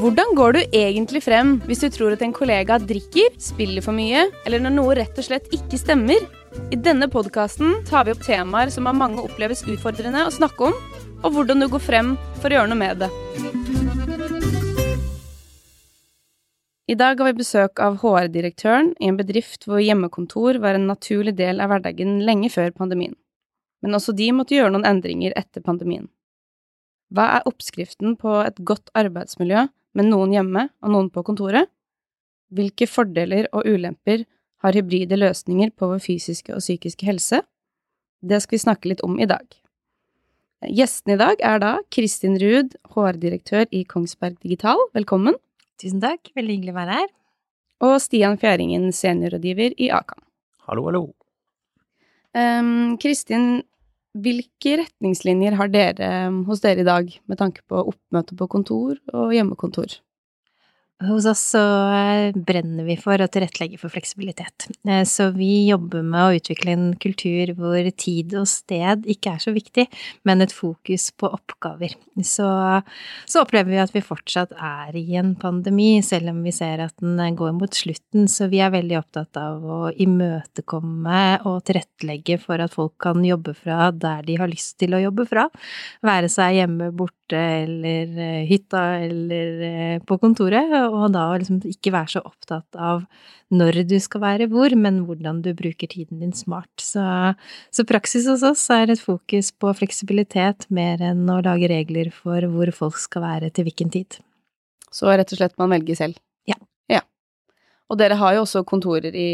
Hvordan går du egentlig frem hvis du tror at en kollega drikker, spiller for mye, eller når noe rett og slett ikke stemmer? I denne podkasten tar vi opp temaer som av mange oppleves utfordrende å snakke om, og hvordan du går frem for å gjøre noe med det. I dag har vi besøk av HR-direktøren i en bedrift hvor hjemmekontor var en naturlig del av hverdagen lenge før pandemien. Men også de måtte gjøre noen endringer etter pandemien. Hva er oppskriften på et godt arbeidsmiljø med noen hjemme og noen på kontoret? Hvilke fordeler og ulemper har hybride løsninger på vår fysiske og psykiske helse? Det skal vi snakke litt om i dag. Gjestene i dag er da Kristin Ruud, HR-direktør i Kongsberg Digital, velkommen. Tusen takk, veldig hyggelig å være her. Og Stian Fjæringen, seniorrådgiver i Akan. Hallo, hallo. Um, Kristin, hvilke retningslinjer har dere hos dere i dag med tanke på oppmøte på kontor og hjemmekontor? Hos oss så eh, brenner vi for å tilrettelegge for fleksibilitet. Eh, så vi jobber med å utvikle en kultur hvor tid og sted ikke er så viktig, men et fokus på oppgaver. Så, så opplever vi at vi fortsatt er i en pandemi, selv om vi ser at den går mot slutten. Så vi er veldig opptatt av å imøtekomme og tilrettelegge for at folk kan jobbe fra der de har lyst til å jobbe fra. Være seg hjemme, borte eller eh, hytta eller på kontoret og da liksom ikke være så opptatt av når du skal være hvor, men hvordan du bruker tiden din smart. Så, så praksis hos oss er et fokus på fleksibilitet mer enn å lage regler for hvor folk skal være til hvilken tid. Så rett og slett man velger selv? Ja. ja. Og dere har jo også kontorer i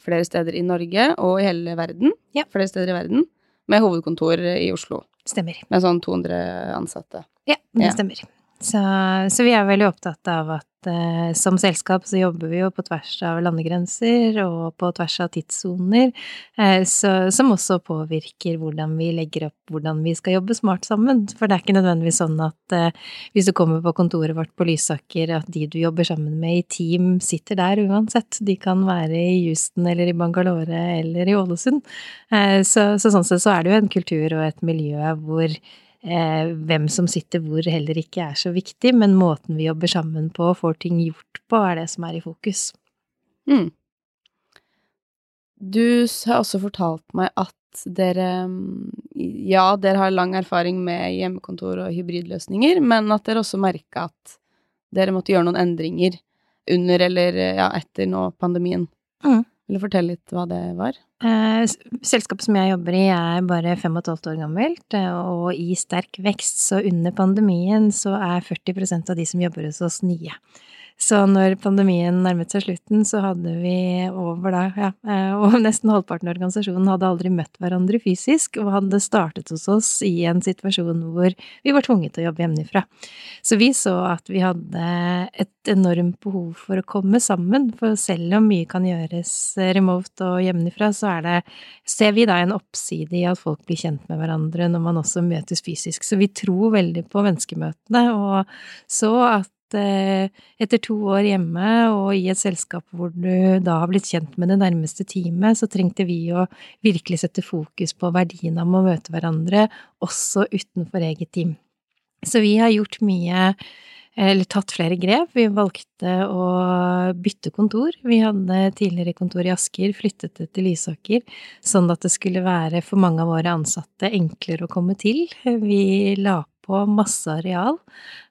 flere steder i Norge og i hele verden. Ja. Flere steder i verden. Med hovedkontor i Oslo. Stemmer. Med sånn 200 ansatte. Ja, det Ja. stemmer. Så, så vi er veldig opptatt av at eh, som selskap så jobber vi jo på tvers av landegrenser og på tvers av tidssoner, eh, som også påvirker hvordan vi legger opp hvordan vi skal jobbe smart sammen. For det er ikke nødvendigvis sånn at eh, hvis du kommer på kontoret vårt på Lysaker, at de du jobber sammen med i team sitter der uansett. De kan være i Houston eller i Bangalore eller i Ålesund. Eh, så, så sånn sett så er det jo en kultur og et miljø hvor hvem som sitter hvor heller ikke er så viktig, men måten vi jobber sammen på og får ting gjort på, er det som er i fokus. Mm. Du har også fortalt meg at dere Ja, dere har lang erfaring med hjemmekontor og hybridløsninger, men at dere også merka at dere måtte gjøre noen endringer under eller ja, etter nå pandemien. Mm. Vil du fortelle litt hva det var? Eh, selskapet som jeg jobber i er bare fem og et halvt år gammelt eh, og i sterk vekst, så under pandemien så er 40% av de som jobber hos oss nye. Så når pandemien nærmet seg slutten, så hadde vi over da, ja, eh, og nesten halvparten av organisasjonen hadde aldri møtt hverandre fysisk, og hadde startet hos oss i en situasjon hvor vi var tvunget til å jobbe hjemmefra. Så vi så at vi hadde et enormt behov for å komme sammen, for selv om mye kan gjøres remote og hjemmefra, så er det, ser vi da en oppside i at folk blir kjent med hverandre når man også møtes fysisk. Så vi tror veldig på menneskemøtene, og så at eh, etter to år hjemme og i et selskap hvor du da har blitt kjent med det nærmeste teamet, så trengte vi å virkelig sette fokus på verdien av å møte hverandre også utenfor eget team. Så vi har gjort mye eller tatt flere grep. Vi valgte å bytte kontor. Vi hadde tidligere kontor i Asker, flyttet det til Lysaker, sånn at det skulle være for mange av våre ansatte enklere å komme til. Vi la på masse areal.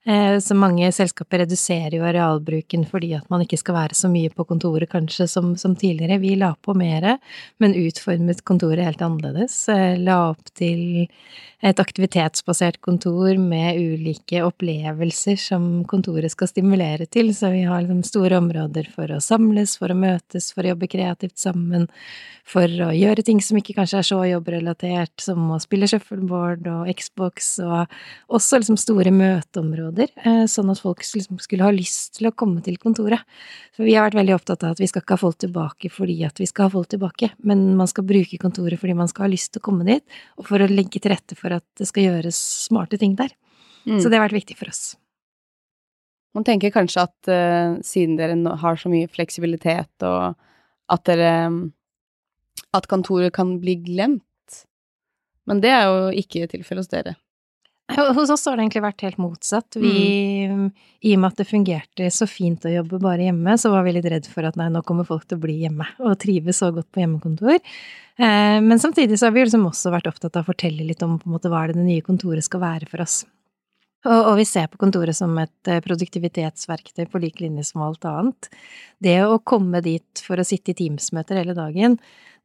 Eh, så mange selskaper reduserer jo arealbruken fordi at man ikke skal være så mye på kontoret kanskje som, som tidligere. Vi la på mer, men utformet kontoret helt annerledes. Eh, la opp til et aktivitetsbasert kontor med ulike opplevelser som kontoret skal stimulere til, så vi har liksom store områder for å samles, for å møtes, for å jobbe kreativt sammen, for å gjøre ting som ikke kanskje er så jobbrelatert, som å spille shuffleboard og Xbox, og også liksom store møteområder, eh, sånn at folk liksom skulle ha lyst til å komme til kontoret. For vi har vært veldig opptatt av at vi skal ikke ha folk tilbake fordi at vi skal ha folk tilbake, men man skal bruke kontoret fordi man skal ha lyst til å komme dit, og for å legge til rette for at det skal gjøres smarte ting der. Mm. Så det har vært viktig for oss. Man tenker kanskje at uh, siden dere har så mye fleksibilitet, og at dere At kontoret kan bli glemt. Men det er jo ikke tilfellet hos dere. Hos oss har det egentlig vært helt motsatt. Vi, mm. I og med at det fungerte så fint å jobbe bare hjemme, så var vi litt redd for at nei, nå kommer folk til å bli hjemme og trives så godt på hjemmekontor. Eh, men samtidig så har vi liksom også vært opptatt av å fortelle litt om på en måte hva det nye kontoret skal være for oss. Og, og, vi ser på kontoret som et eh, produktivitetsverktøy på lik linje som alt annet. Det å komme dit for å sitte i Teams-møter hele dagen,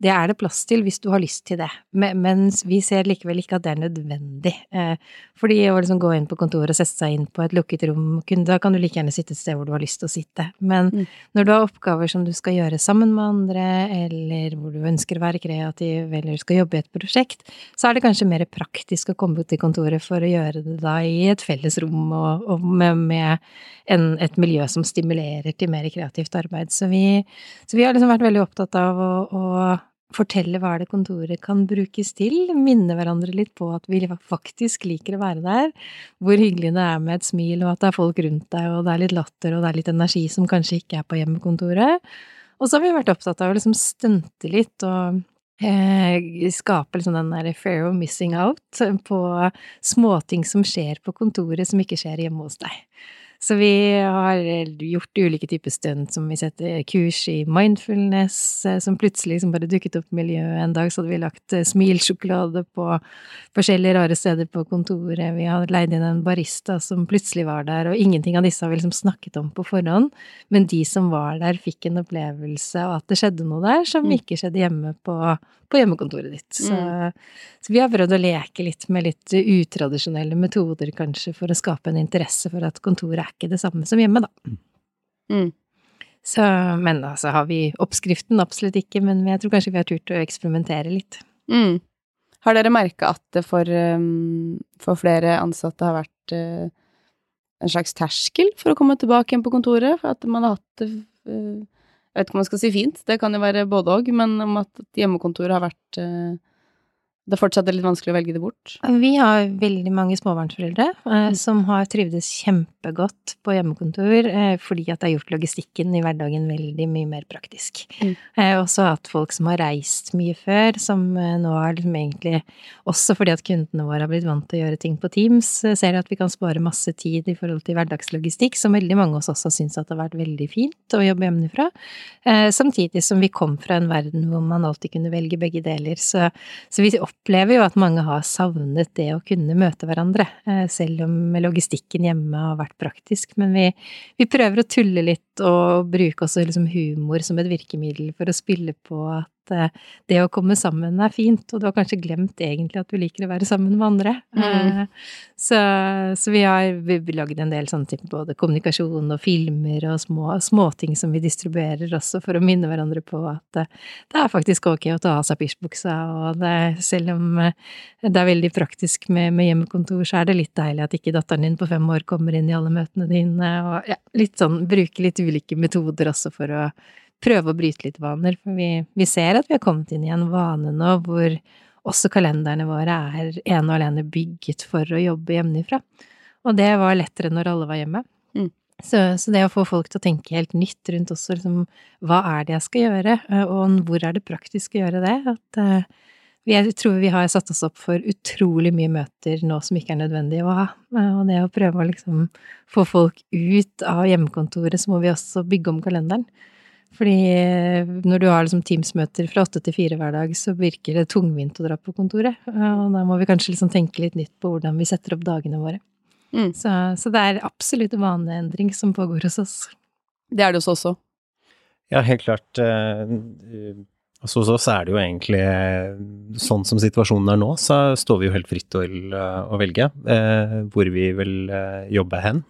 det er det plass til hvis du har lyst til det, men vi ser likevel ikke at det er nødvendig. Eh, fordi å liksom gå inn på kontoret og sette seg inn på et lukket rom, da kan du like gjerne sitte et sted hvor du har lyst til å sitte. Men mm. når du har oppgaver som du skal gjøre sammen med andre, eller hvor du ønsker å være kreativ, eller skal jobbe i et prosjekt, så er det kanskje mer praktisk å komme til kontoret for å gjøre det da i et felles rom og, og med, med en, et miljø som stimulerer til mer kreativt arbeid. Så vi, så vi har liksom vært veldig opptatt av å, å fortelle hva det kontoret kan brukes til, minne hverandre litt på at vi faktisk liker å være der, hvor hyggelig det er med et smil, og at det er folk rundt deg, og det er litt latter, og det er litt energi som kanskje ikke er på hjemmekontoret. Og så har vi vært opptatt av å liksom stunte litt og eh, skape liksom den der fair of missing out på småting som skjer på kontoret som ikke skjer hjemme hos deg. Så vi har gjort ulike typer stunt, som vi setter kurs i mindfulness, eh, som plutselig liksom bare dukket opp i miljøet. En dag så hadde vi lagt eh, smilsjokolade på forskjellige rare steder på kontoret. Vi har leid inn en barista som plutselig var der, og ingenting av disse har vi liksom snakket om på forhånd. Men de som var der, fikk en opplevelse av at det skjedde noe der som mm. ikke skjedde hjemme på, på hjemmekontoret ditt. Så, mm. så, vi har prøvd å leke litt med litt utradisjonelle metoder, kanskje, for å skape en interesse for at kontoret er ikke det samme som hjemme, da. Mm. Så, men altså, har vi oppskriften? Absolutt ikke, men jeg tror kanskje vi har turt å eksperimentere litt. Mm. Har dere merka at det for, um, for, flere ansatte har vært uh, en slags terskel for å komme tilbake igjen på kontoret? For at man har hatt det uh, Jeg vet ikke om man skal si fint, det kan jo være både òg, men om at hjemmekontoret har vært det fortsatt er litt vanskelig å velge det bort? Vi har veldig mange småbarnsforeldre eh, mm. som har trivdes kjempegodt på hjemmekontor eh, fordi at det har gjort logistikken i hverdagen veldig mye mer praktisk. Mm. Eh, også at folk som har reist mye før, som eh, nå har liksom egentlig Også fordi at kundene våre har blitt vant til å gjøre ting på Teams, eh, ser at vi kan spare masse tid i forhold til hverdagslogistikk, som veldig mange av oss også syns at det har vært veldig fint å jobbe hjemmefra. Eh, samtidig som vi kom fra en verden hvor man alltid kunne velge begge deler. Så, så vi opplever jo at mange har savnet det å kunne møte hverandre, eh, selv om logistikken hjemme har vært praktisk. Men vi, vi prøver å tulle litt og bruke også liksom humor som et virkemiddel for å spille på at at eh, det å komme sammen er fint, og du har kanskje glemt egentlig at du liker å være sammen med andre. Mm. Så, så, vi har vi lagd en del sånne ting, både kommunikasjon og filmer og små småting som vi distribuerer også for å minne hverandre på at eh, det er faktisk ok å ta av seg pysjbuksa, og det, selv om eh, det er veldig praktisk med, med, hjemmekontor, så er det litt deilig at ikke datteren din på fem år kommer inn i alle møtene dine, og ja, litt sånn bruke litt ulike metoder også for å prøve å bryte litt vaner, for vi, vi, ser at vi har kommet inn i en vane nå hvor også kalenderne våre er ene og alene bygget for å jobbe hjemmefra. Og det var lettere når alle var hjemme. Mm. Så, så, det å få folk til å tenke helt nytt rundt også, liksom, hva er det jeg skal gjøre, eh, og hvor er det praktisk å gjøre det? At uh, jeg tror vi har satt oss opp for utrolig mye møter nå som ikke er nødvendig å ha. Eh, og det å prøve å liksom få folk ut av hjemmekontoret, så må vi også bygge om kalenderen. Fordi eh, når du har liksom Teams-møter fra åtte til fire hver dag, så virker det tungvint å dra på kontoret. Og da må vi kanskje liksom tenke litt nytt på hvordan vi setter opp dagene våre. Mm. Så, så, det er absolutt vaneendring som pågår hos oss. Det er det hos oss også. Ja, helt klart. Eh, altså hos oss er det jo egentlig eh, sånn som situasjonen er nå, så står vi jo helt fritt til å velge hvor vi vil jobbe hen.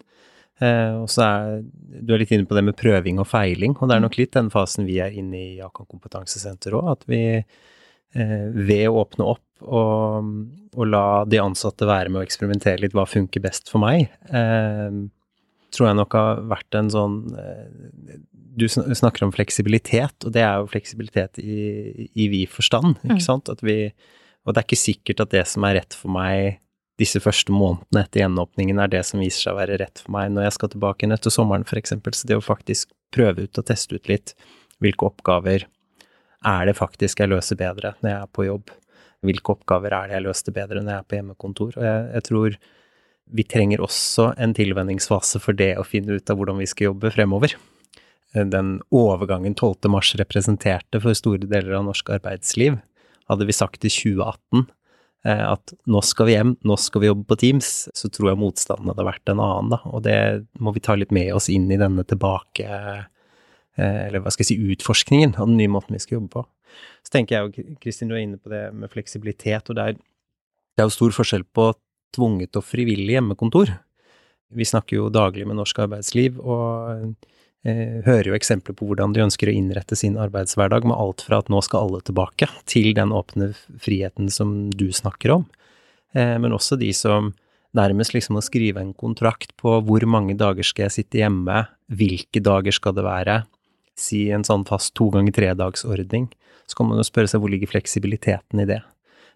Eh, og så er du er litt inne på det med prøving og feiling, og det er nok litt den fasen vi er inne i i Akan kompetansesenter òg, at vi eh, ved å åpne opp og, og, la de ansatte være med å eksperimentere litt hva funker best for meg, eh, tror jeg nok har vært en sånn eh, Du snakker om fleksibilitet, og det er jo fleksibilitet i, i vid forstand, ikke mm. sant? At vi, og det er ikke sikkert at det som er rett for meg disse første månedene etter gjenåpningen er det som viser seg å være rett for meg når jeg skal tilbake igjen etter sommeren, for eksempel. Så det å faktisk prøve ut og teste ut litt hvilke oppgaver er det faktisk jeg løser bedre når jeg er på jobb? Hvilke oppgaver er det jeg løste bedre når jeg er på hjemmekontor? Og jeg, jeg tror vi trenger også en tilvenningsfase for det å finne ut av hvordan vi skal jobbe fremover. Den overgangen 12. mars representerte for store deler av norsk arbeidsliv, hadde vi sagt i 2018 eh, at nå skal vi hjem, nå skal vi jobbe på Teams, så tror jeg motstanden hadde vært en annen, da. Og det må vi ta litt med oss inn i denne tilbake... Eh, eller hva skal jeg si, utforskningen av den nye måten vi skal jobbe på. Så tenker jeg jo, Kristin, du er inne på det med fleksibilitet, og det er, det er jo stor forskjell på tvunget og frivillig hjemmekontor. Vi snakker jo daglig med norsk arbeidsliv, og eh, hører jo eksempler på hvordan de ønsker å innrette sin arbeidshverdag, med alt fra at nå skal alle tilbake, til den åpne friheten som du snakker om. Eh, men også de som nærmest liksom må skrive en kontrakt på hvor mange dager skal jeg sitte hjemme, hvilke dager skal det være, si en sånn fast to ganger tre-dagsordning, så kan man jo spørre seg hvor ligger fleksibiliteten i det?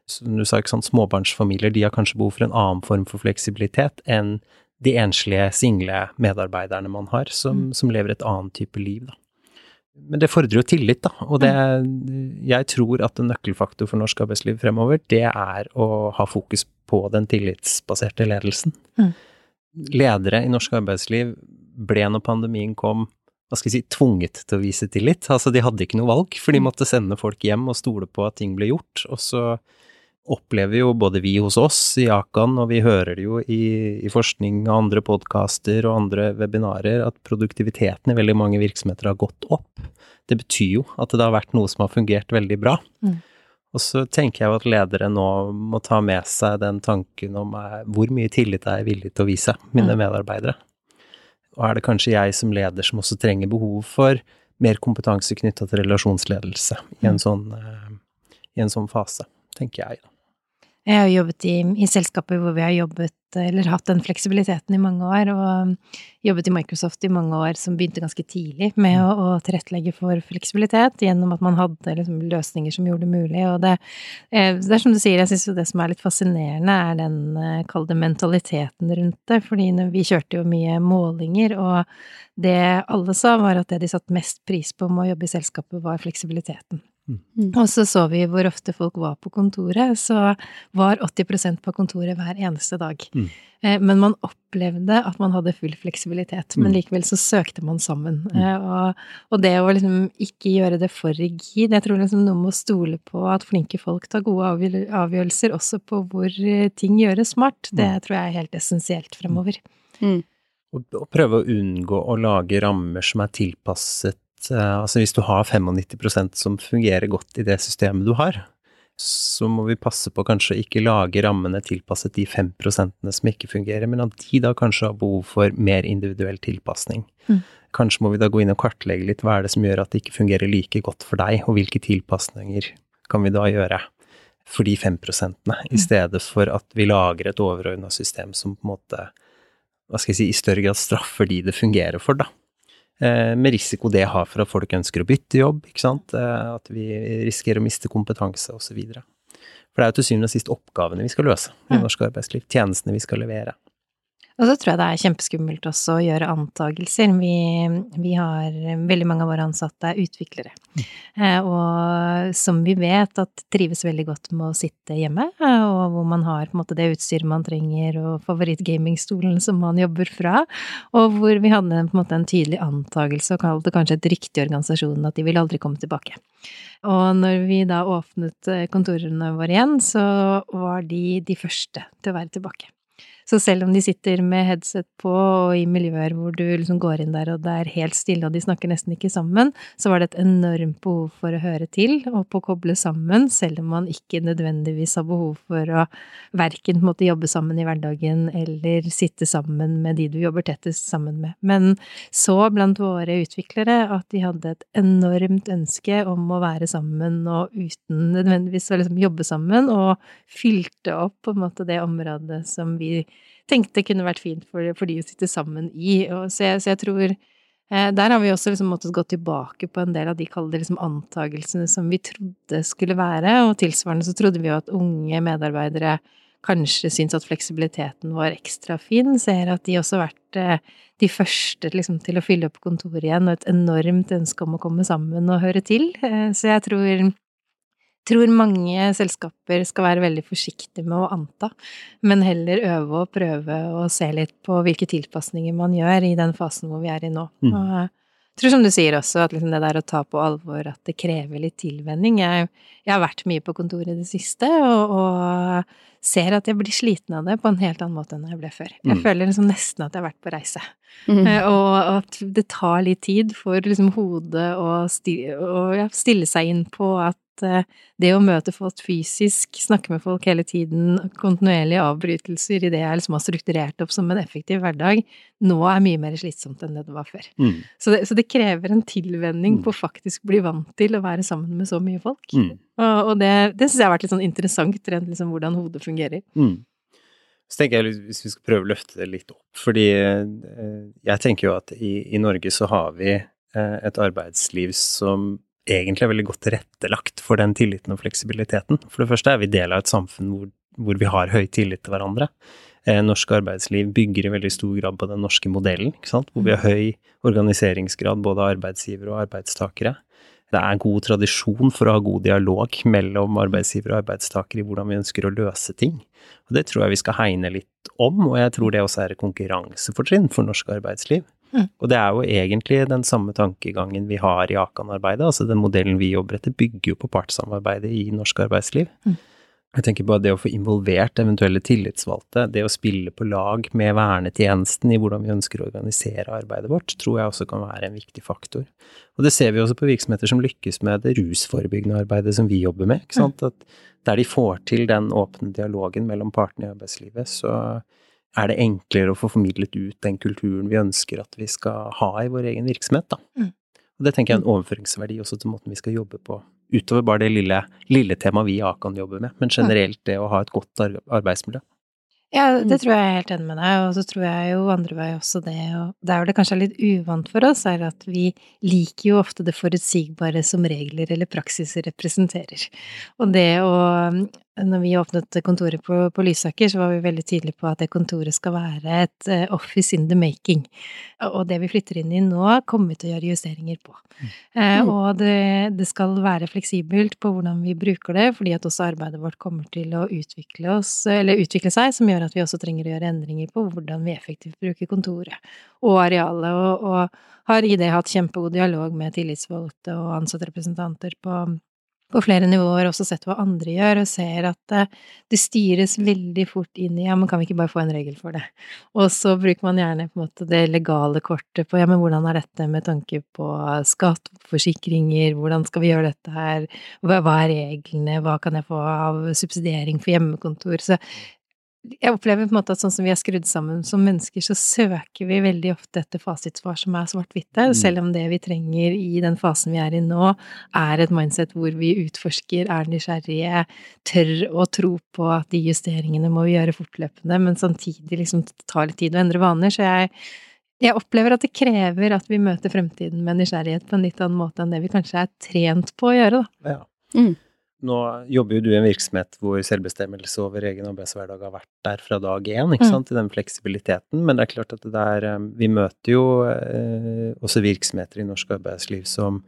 Som du sa, ikke sant, småbarnsfamilier de har kanskje behov for en annen form for fleksibilitet enn de enslige, single medarbeiderne man har, som, mm. som lever et annet type liv, da. Men det fordrer jo tillit, da, og det Jeg tror at en nøkkelfaktor for norsk arbeidsliv fremover, det er å ha fokus på den tillitsbaserte ledelsen. Mm. Ledere i norsk arbeidsliv ble når pandemien kom, hva skal jeg si, tvunget til å vise tillit. Altså, de hadde ikke noe valg, for de mm. måtte sende folk hjem og stole på at ting ble gjort, og så opplever jo både vi hos oss i Akan, og vi hører det jo i, i forskning og andre podkaster og andre webinarer, at produktiviteten i veldig mange virksomheter har gått opp. Det betyr jo at det har vært noe som har fungert veldig bra. Mm. Og så tenker jeg jo at ledere nå må ta med seg den tanken om eh, hvor mye tillit er jeg villig til å vise mine mm. medarbeidere. Og er det kanskje jeg som leder som også trenger behov for mer kompetanse knytta til relasjonsledelse i en, mm. sånn, uh, i en sånn fase, tenker jeg. da. Jeg har jobbet i, i, selskaper hvor vi har jobbet, eller hatt den fleksibiliteten i mange år, og jobbet i Microsoft i mange år som begynte ganske tidlig med å, å tilrettelegge for fleksibilitet gjennom at man hadde liksom, løsninger som gjorde det mulig. Og det, eh, det er som du sier, jeg syns jo det som er litt fascinerende, er den, kalde mentaliteten rundt det. Fordi vi kjørte jo mye målinger, og det alle sa, var at det de satte mest pris på med å jobbe i selskapet, var fleksibiliteten. Mm. Og så så vi hvor ofte folk var på kontoret, så var 80% på kontoret hver eneste dag. Mm. Eh, men man opplevde at man hadde full fleksibilitet, men mm. likevel så søkte man sammen. Mm. Eh, og, og, det å liksom ikke gjøre det for rigid, jeg tror liksom noe med å stole på at flinke folk tar gode avgjørelser også på hvor eh, ting gjøres smart, det mm. tror jeg er helt essensielt fremover. Mm. Og prøve å unngå å lage rammer som er tilpasset altså hvis du har 95% som fungerer godt i det systemet du har, så må vi passe på kanskje å ikke lage rammene tilpasset de 5 som ikke fungerer, men at de da kanskje har behov for mer individuell tilpasning. Mm. Kanskje må vi da gå inn og kartlegge litt hva er det som gjør at det ikke fungerer like godt for deg, og hvilke tilpasninger kan vi da gjøre for de 5 mm. i stedet for at vi lager et overordna system som på en måte, hva skal jeg si, i større grad straffer de det fungerer for, da. Eh, med risiko det har for at folk ønsker å bytte jobb, ikke sant, eh, at vi risikerer å miste kompetanse osv. For det er jo til syvende og sist oppgavene vi skal løse i norsk arbeidsliv, tjenestene vi skal levere. Og så tror jeg det er kjempeskummelt også å gjøre antagelser. Vi, vi har veldig mange av våre ansatte er utviklere. Mm. Eh, og som vi vet at trives veldig godt med å sitte hjemme, og hvor man har på en måte det utstyret man trenger, og favorittgamingstolen som man jobber fra, og hvor vi hadde på en måte en tydelig antagelse, og kalte kanskje et rykte i organisasjonen, at de vil aldri komme tilbake. Og når vi da åpnet eh, kontorene våre igjen, så var de de første til å være tilbake. Så selv om de sitter med headset på og i miljøer hvor du liksom går inn der og det er helt stille og de snakker nesten ikke sammen, så var det et enormt behov for å høre til og på å koble sammen, selv om man ikke nødvendigvis har behov for å verken måtte jobbe sammen i hverdagen eller sitte sammen med de du jobber tettest sammen med. Men så blant våre utviklere at de hadde et enormt ønske om å være sammen og uten nødvendigvis å liksom jobbe sammen, og fylte opp på en måte det området som vi tenkte kunne vært fint for, for de å sitte sammen i. Og så, jeg, så jeg tror eh, der har vi også liksom måttet gå tilbake på en del av de kalde liksom antagelsene som vi trodde skulle være, og tilsvarende så trodde vi jo at unge medarbeidere kanskje syntes at fleksibiliteten var ekstra fin, ser at de også har vært eh, de første liksom, til å fylle opp kontoret igjen, og et enormt ønske om å komme sammen og høre til. Eh, så jeg tror tror mange selskaper skal være veldig forsiktige med å anta, men heller øve og prøve og se litt på hvilke tilpasninger man gjør i den fasen hvor vi er i nå. Mm. Og jeg tror som du sier også, at liksom det der å ta på alvor at det krever litt tilvenning jeg, jeg, har vært mye på kontoret i det siste, og, og, ser at jeg blir sliten av det på en helt annen måte enn jeg ble før. Jeg mm. føler liksom nesten at jeg har vært på reise. Mm. Og at det tar litt tid for liksom hodet å stille, og ja, stille seg inn på at Eh, det å møte folk fysisk, snakke med folk hele tiden, kontinuerlige avbrytelser i det jeg liksom har strukturert opp som en effektiv hverdag, nå er mye mer slitsomt enn det det var før. Mm. Så, det, så, det, krever en tilvenning mm. på å faktisk bli vant til å være sammen med så mye folk. Mm. Og, og, det, det syns jeg har vært litt sånn interessant, rent liksom hvordan hodet fungerer. Mm. Så tenker jeg, hvis vi skal prøve å løfte det litt opp, fordi eh, jeg tenker jo at i, i Norge så har vi eh, et arbeidsliv som egentlig er veldig godt tilrettelagt for den tilliten og fleksibiliteten. For det første er vi del av et samfunn hvor, hvor vi har høy tillit til hverandre. Eh, norsk arbeidsliv bygger i veldig stor grad på den norske modellen, hvor vi har høy organiseringsgrad både av arbeidsgivere og arbeidstakere. Det er god tradisjon for å ha god dialog mellom arbeidsgiver og arbeidstaker i hvordan vi ønsker å løse ting. Og det tror jeg vi skal hegne litt om, og jeg tror det også er et konkurransefortrinn for norsk arbeidsliv. Mm. Og det er jo egentlig den samme tankegangen vi har i Akan-arbeidet. Altså den modellen vi jobber etter, bygger jo på partssamarbeidet i norsk arbeidsliv. Mm. Jeg tenker på det å få involvert eventuelle tillitsvalgte, det å spille på lag med vernetjenesten i hvordan vi ønsker å organisere arbeidet vårt, tror jeg også kan være en viktig faktor. Og det ser vi også på virksomheter som lykkes med det rusforebyggende arbeidet som vi jobber med. ikke sant? At der de får til den åpne dialogen mellom partene i arbeidslivet, så er det enklere å få formidlet ut den kulturen vi ønsker at vi skal ha i vår egen virksomhet, da. Mm. Og det tenker jeg er en overføringsverdi også til måten vi skal jobbe på, utover bare det lille, lille temaet vi i Akan jobber med, men generelt det å ha et godt arbeidsmiljø. Ja, det mm. tror jeg er helt enig med deg, og så tror jeg jo andre vei også det, og der hvor det kanskje er litt uvant for oss, er at vi liker jo ofte det forutsigbare som regler eller praksiser representerer. Og det å når vi åpnet kontoret på, på, Lysaker, så var vi veldig tydelige på at det kontoret skal være et uh, office in the making. Og det vi flytter inn i nå, kommer vi til å gjøre justeringer på. Mm. Uh, og det, det, skal være fleksibelt på hvordan vi bruker det, fordi at også arbeidet vårt kommer til å utvikle, oss, utvikle seg, som gjør at vi også trenger å gjøre endringer på hvordan vi effektivt bruker kontoret og arealet. Og, og har i det hatt kjempegod dialog med tillitsvalgte og ansattrepresentanter på på flere nivåer også sett hva andre gjør, og ser at det, eh, styres veldig fort inn i ja, men kan vi ikke bare få en regel for det? Og så bruker man gjerne på en måte det legale kortet på ja, men hvordan er dette med tanke på skatt, forsikringer, hvordan skal vi gjøre dette her, hva er reglene, hva kan jeg få av subsidiering for hjemmekontor? Så jeg opplever på en måte at sånn som vi er skrudd sammen som mennesker, så søker vi veldig ofte etter fasitsvar som er svart-hvitte, mm. selv om det vi trenger i den fasen vi er i nå, er et mindset hvor vi utforsker, er nysgjerrige, tør å tro på at de justeringene må vi gjøre fortløpende, men samtidig liksom tar litt tid å endre vaner. Så jeg, jeg opplever at det krever at vi møter fremtiden med nysgjerrighet på en litt annen måte enn det vi kanskje er trent på å gjøre, da. Ja. Mm. Nå jobber jo du i en virksomhet hvor selvbestemmelse over egen arbeidshverdag har vært der fra dag én, ikke mm. sant, i den fleksibiliteten. Men det er klart at det der eh, Vi møter jo eh, også virksomheter i norsk arbeidsliv som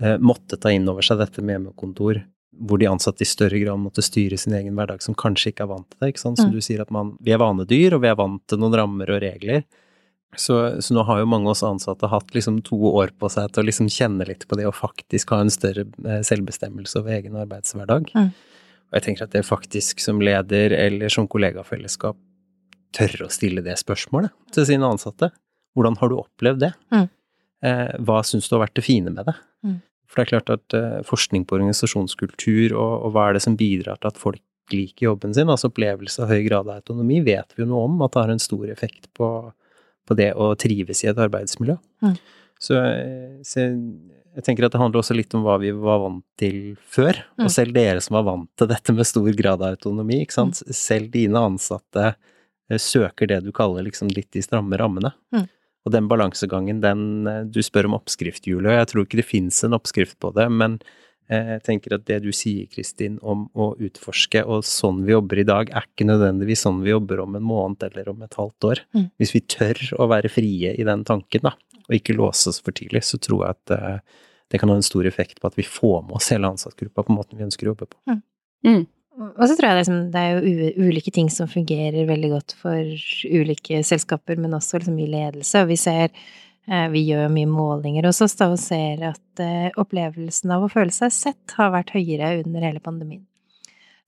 eh, måtte ta inn over seg dette med hjemmekontor, hvor de ansatte i større grad måtte styre sin egen hverdag, som kanskje ikke er vant til det. ikke sant. Så mm. du sier at man Vi er vanedyr, og vi er vant til noen rammer og regler. Så, så, nå har jo mange av oss ansatte hatt liksom to år på seg til å liksom kjenne litt på det å faktisk ha en større eh, selvbestemmelse over egen arbeidshverdag. Mm. Og jeg tenker at det faktisk som leder eller som kollegafellesskap tørre å stille det spørsmålet til sine ansatte. Hvordan har du opplevd det? Mm. Eh, hva syns du har vært det fine med det? Mm. For det er klart at eh, forskning på organisasjonskultur og, og, hva er det som bidrar til at folk liker jobben sin, altså opplevelse av høy grad av autonomi, vet vi jo noe om at det har en stor effekt på på det å trives i et arbeidsmiljø. Mm. Så, så, jeg tenker at det handler også litt om hva vi var vant til før. Mm. Og selv dere som var vant til dette med stor grad av autonomi, ikke sant. Mm. Selv dine ansatte eh, søker det du kaller liksom litt de stramme rammene. Mm. Og den balansegangen, den eh, Du spør om oppskriftshjulet, og jeg tror ikke det fins en oppskrift på det, men jeg tenker at det du sier, Kristin, om å utforske, og sånn vi jobber i dag, er ikke nødvendigvis sånn vi jobber om en måned eller om et halvt år. Mm. Hvis vi tør å være frie i den tanken, da, og ikke låse oss for tidlig, så tror jeg at uh, det kan ha en stor effekt på at vi får med oss hele ansattgruppa på måten vi ønsker å jobbe på. Mm. Mm. Og så tror jeg det er, liksom, det er jo ulike ting som fungerer veldig godt for ulike selskaper, men også liksom i ledelse. Og vi ser eh, vi gjør mye målinger hos oss da, og ser at eh, opplevelsen av å føle seg sett har vært høyere under hele pandemien.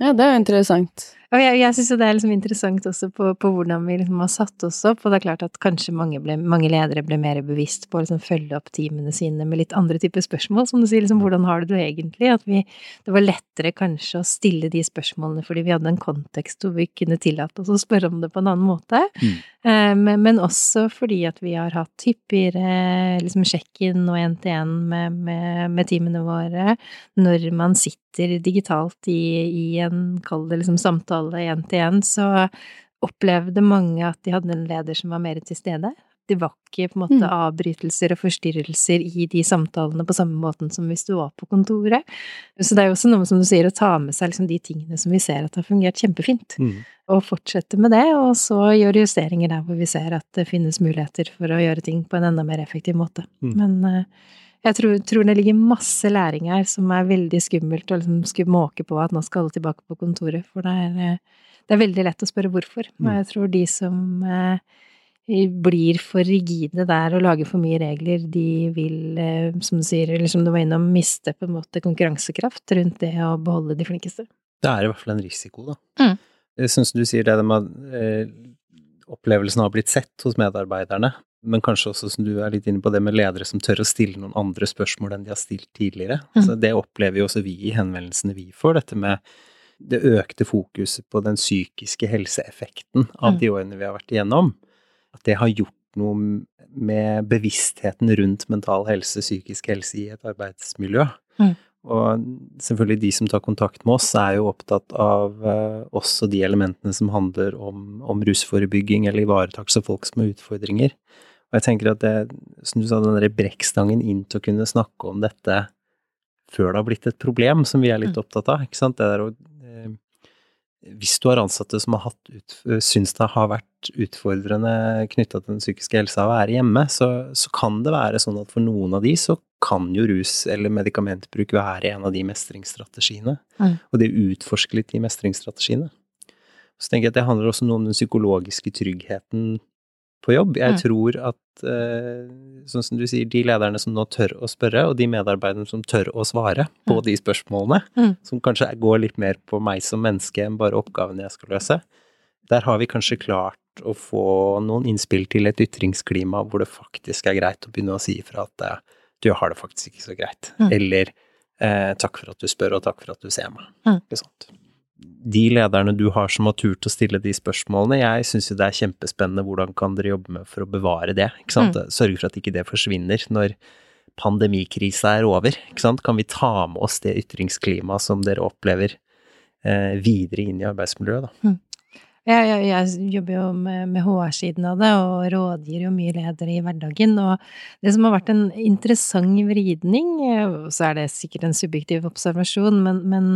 Ja, det er jo interessant. Og jeg, jeg syns jo det er liksom interessant også på, på hvordan vi liksom har satt oss opp, og det er klart at kanskje mange, ble, mange ledere ble mer bevisst på å liksom følge opp teamene sine med litt andre typer spørsmål, som du sier, liksom hvordan har du det egentlig? At vi Det var lettere kanskje å stille de spørsmålene fordi vi hadde en kontekst hvor vi kunne tillate oss å spørre om det på en annen måte, mm. eh, men, men, også fordi at vi har hatt hyppigere liksom sjekk-in og én-til-én med, med, med teamene våre når man sitter digitalt i, i en, kall det liksom samtale samtale én til én, så opplevde mange at de hadde en leder som var mer til stede. Det var ikke på en måte mm. avbrytelser og forstyrrelser i de samtalene på samme måten som hvis du var på kontoret. Så det er jo også noe som du sier, å ta med seg liksom de tingene som vi ser at har fungert kjempefint, mm. og fortsette med det, og så gjøre justeringer der hvor vi ser at det finnes muligheter for å gjøre ting på en enda mer effektiv måte. Mm. Men uh, jeg tror, tror, det ligger masse læring her som er veldig skummelt å liksom skulle måke på at nå skal alle tilbake på kontoret, for det er, eh, det er veldig lett å spørre hvorfor. Og mm. jeg tror de som eh, blir for rigide der og lager for mye regler, de vil, eh, som du sier, eller som du var innom, miste på en måte konkurransekraft rundt det å beholde de flinkeste. Det er i hvert fall en risiko, da. Mm. Jeg syns du sier det med at opplevelsen har blitt sett hos medarbeiderne men kanskje også som du er litt inne på det med ledere som tør å stille noen andre spørsmål enn de har stilt tidligere. Mm. Altså, det opplever jo også vi i henvendelsene vi får, dette med det økte fokuset på den psykiske helseeffekten av mm. de årene vi har vært igjennom. At det har gjort noe med bevisstheten rundt mental helse, psykisk helse i et arbeidsmiljø. Mm. Og selvfølgelig de som tar kontakt med oss, er jo opptatt av uh, også de elementene som handler om, om rusforebygging eller ivaretakelse av folk som har utfordringer. Og jeg tenker at det, som du sa, den derre brekkstangen inn til å kunne snakke om dette før det har blitt et problem, som vi er litt mm. opptatt av, ikke sant, det der å eh, Hvis du har ansatte som har hatt ut, syns det har vært utfordrende knytta til den psykiske helsa å være hjemme, så, så, kan det være sånn at for noen av de så kan jo rus eller medikamentbruk være en av de mestringsstrategiene. Mm. Og det å utforske litt de mestringsstrategiene. Så tenker jeg at det handler også noe om den psykologiske tryggheten på jobb. Jeg mm. tror at, eh, sånn som du sier, de lederne som nå tør å spørre, og de medarbeiderne som tør å svare på mm. de spørsmålene, mm. som kanskje går litt mer på meg som menneske enn bare oppgavene jeg skal løse, der har vi kanskje klart å få noen innspill til et ytringsklima hvor det faktisk er greit å begynne å si ifra at eh, du har det faktisk ikke så greit, eller eh, takk for at du spør, og takk for at du ser meg. Ikke sant de lederne du har som har turt å stille de spørsmålene, jeg syns jo det er kjempespennende hvordan kan dere jobbe med for å bevare det, ikke sant. Mm. Sørge for at ikke det forsvinner når pandemikrisa er over, ikke sant. Kan vi ta med oss det ytringsklimaet som dere opplever eh, videre inn i arbeidsmiljøet, da. Mm. Jeg, jeg, jeg, jobber jo med, med HR-siden av det, og rådgir jo mye ledere i hverdagen. Og det som har vært en interessant vridning, så er det sikkert en subjektiv observasjon, men, men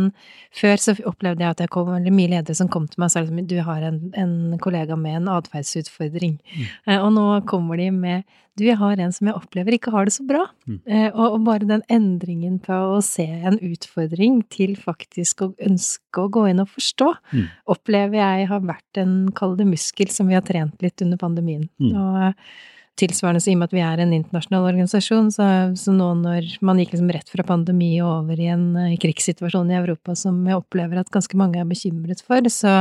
før så opplevde jeg at jeg kom veldig mye ledere som kom til meg og sa liksom du har en, en kollega med en atferdsutfordring. Mm. Eh, og nå kommer de med du, jeg har en som jeg opplever ikke har det så bra. Mm. Eh, og, og, bare den endringen på å se en utfordring til faktisk å ønske å gå inn og forstå, mm. opplever jeg har vært en, kall det muskel, som vi har trent litt under pandemien. Mm. Og eh, tilsvarende så i og med at vi er en internasjonal organisasjon, så, så nå når man gikk liksom rett fra pandemi og over i en uh, krigssituasjon i Europa som jeg opplever at ganske mange er bekymret for, så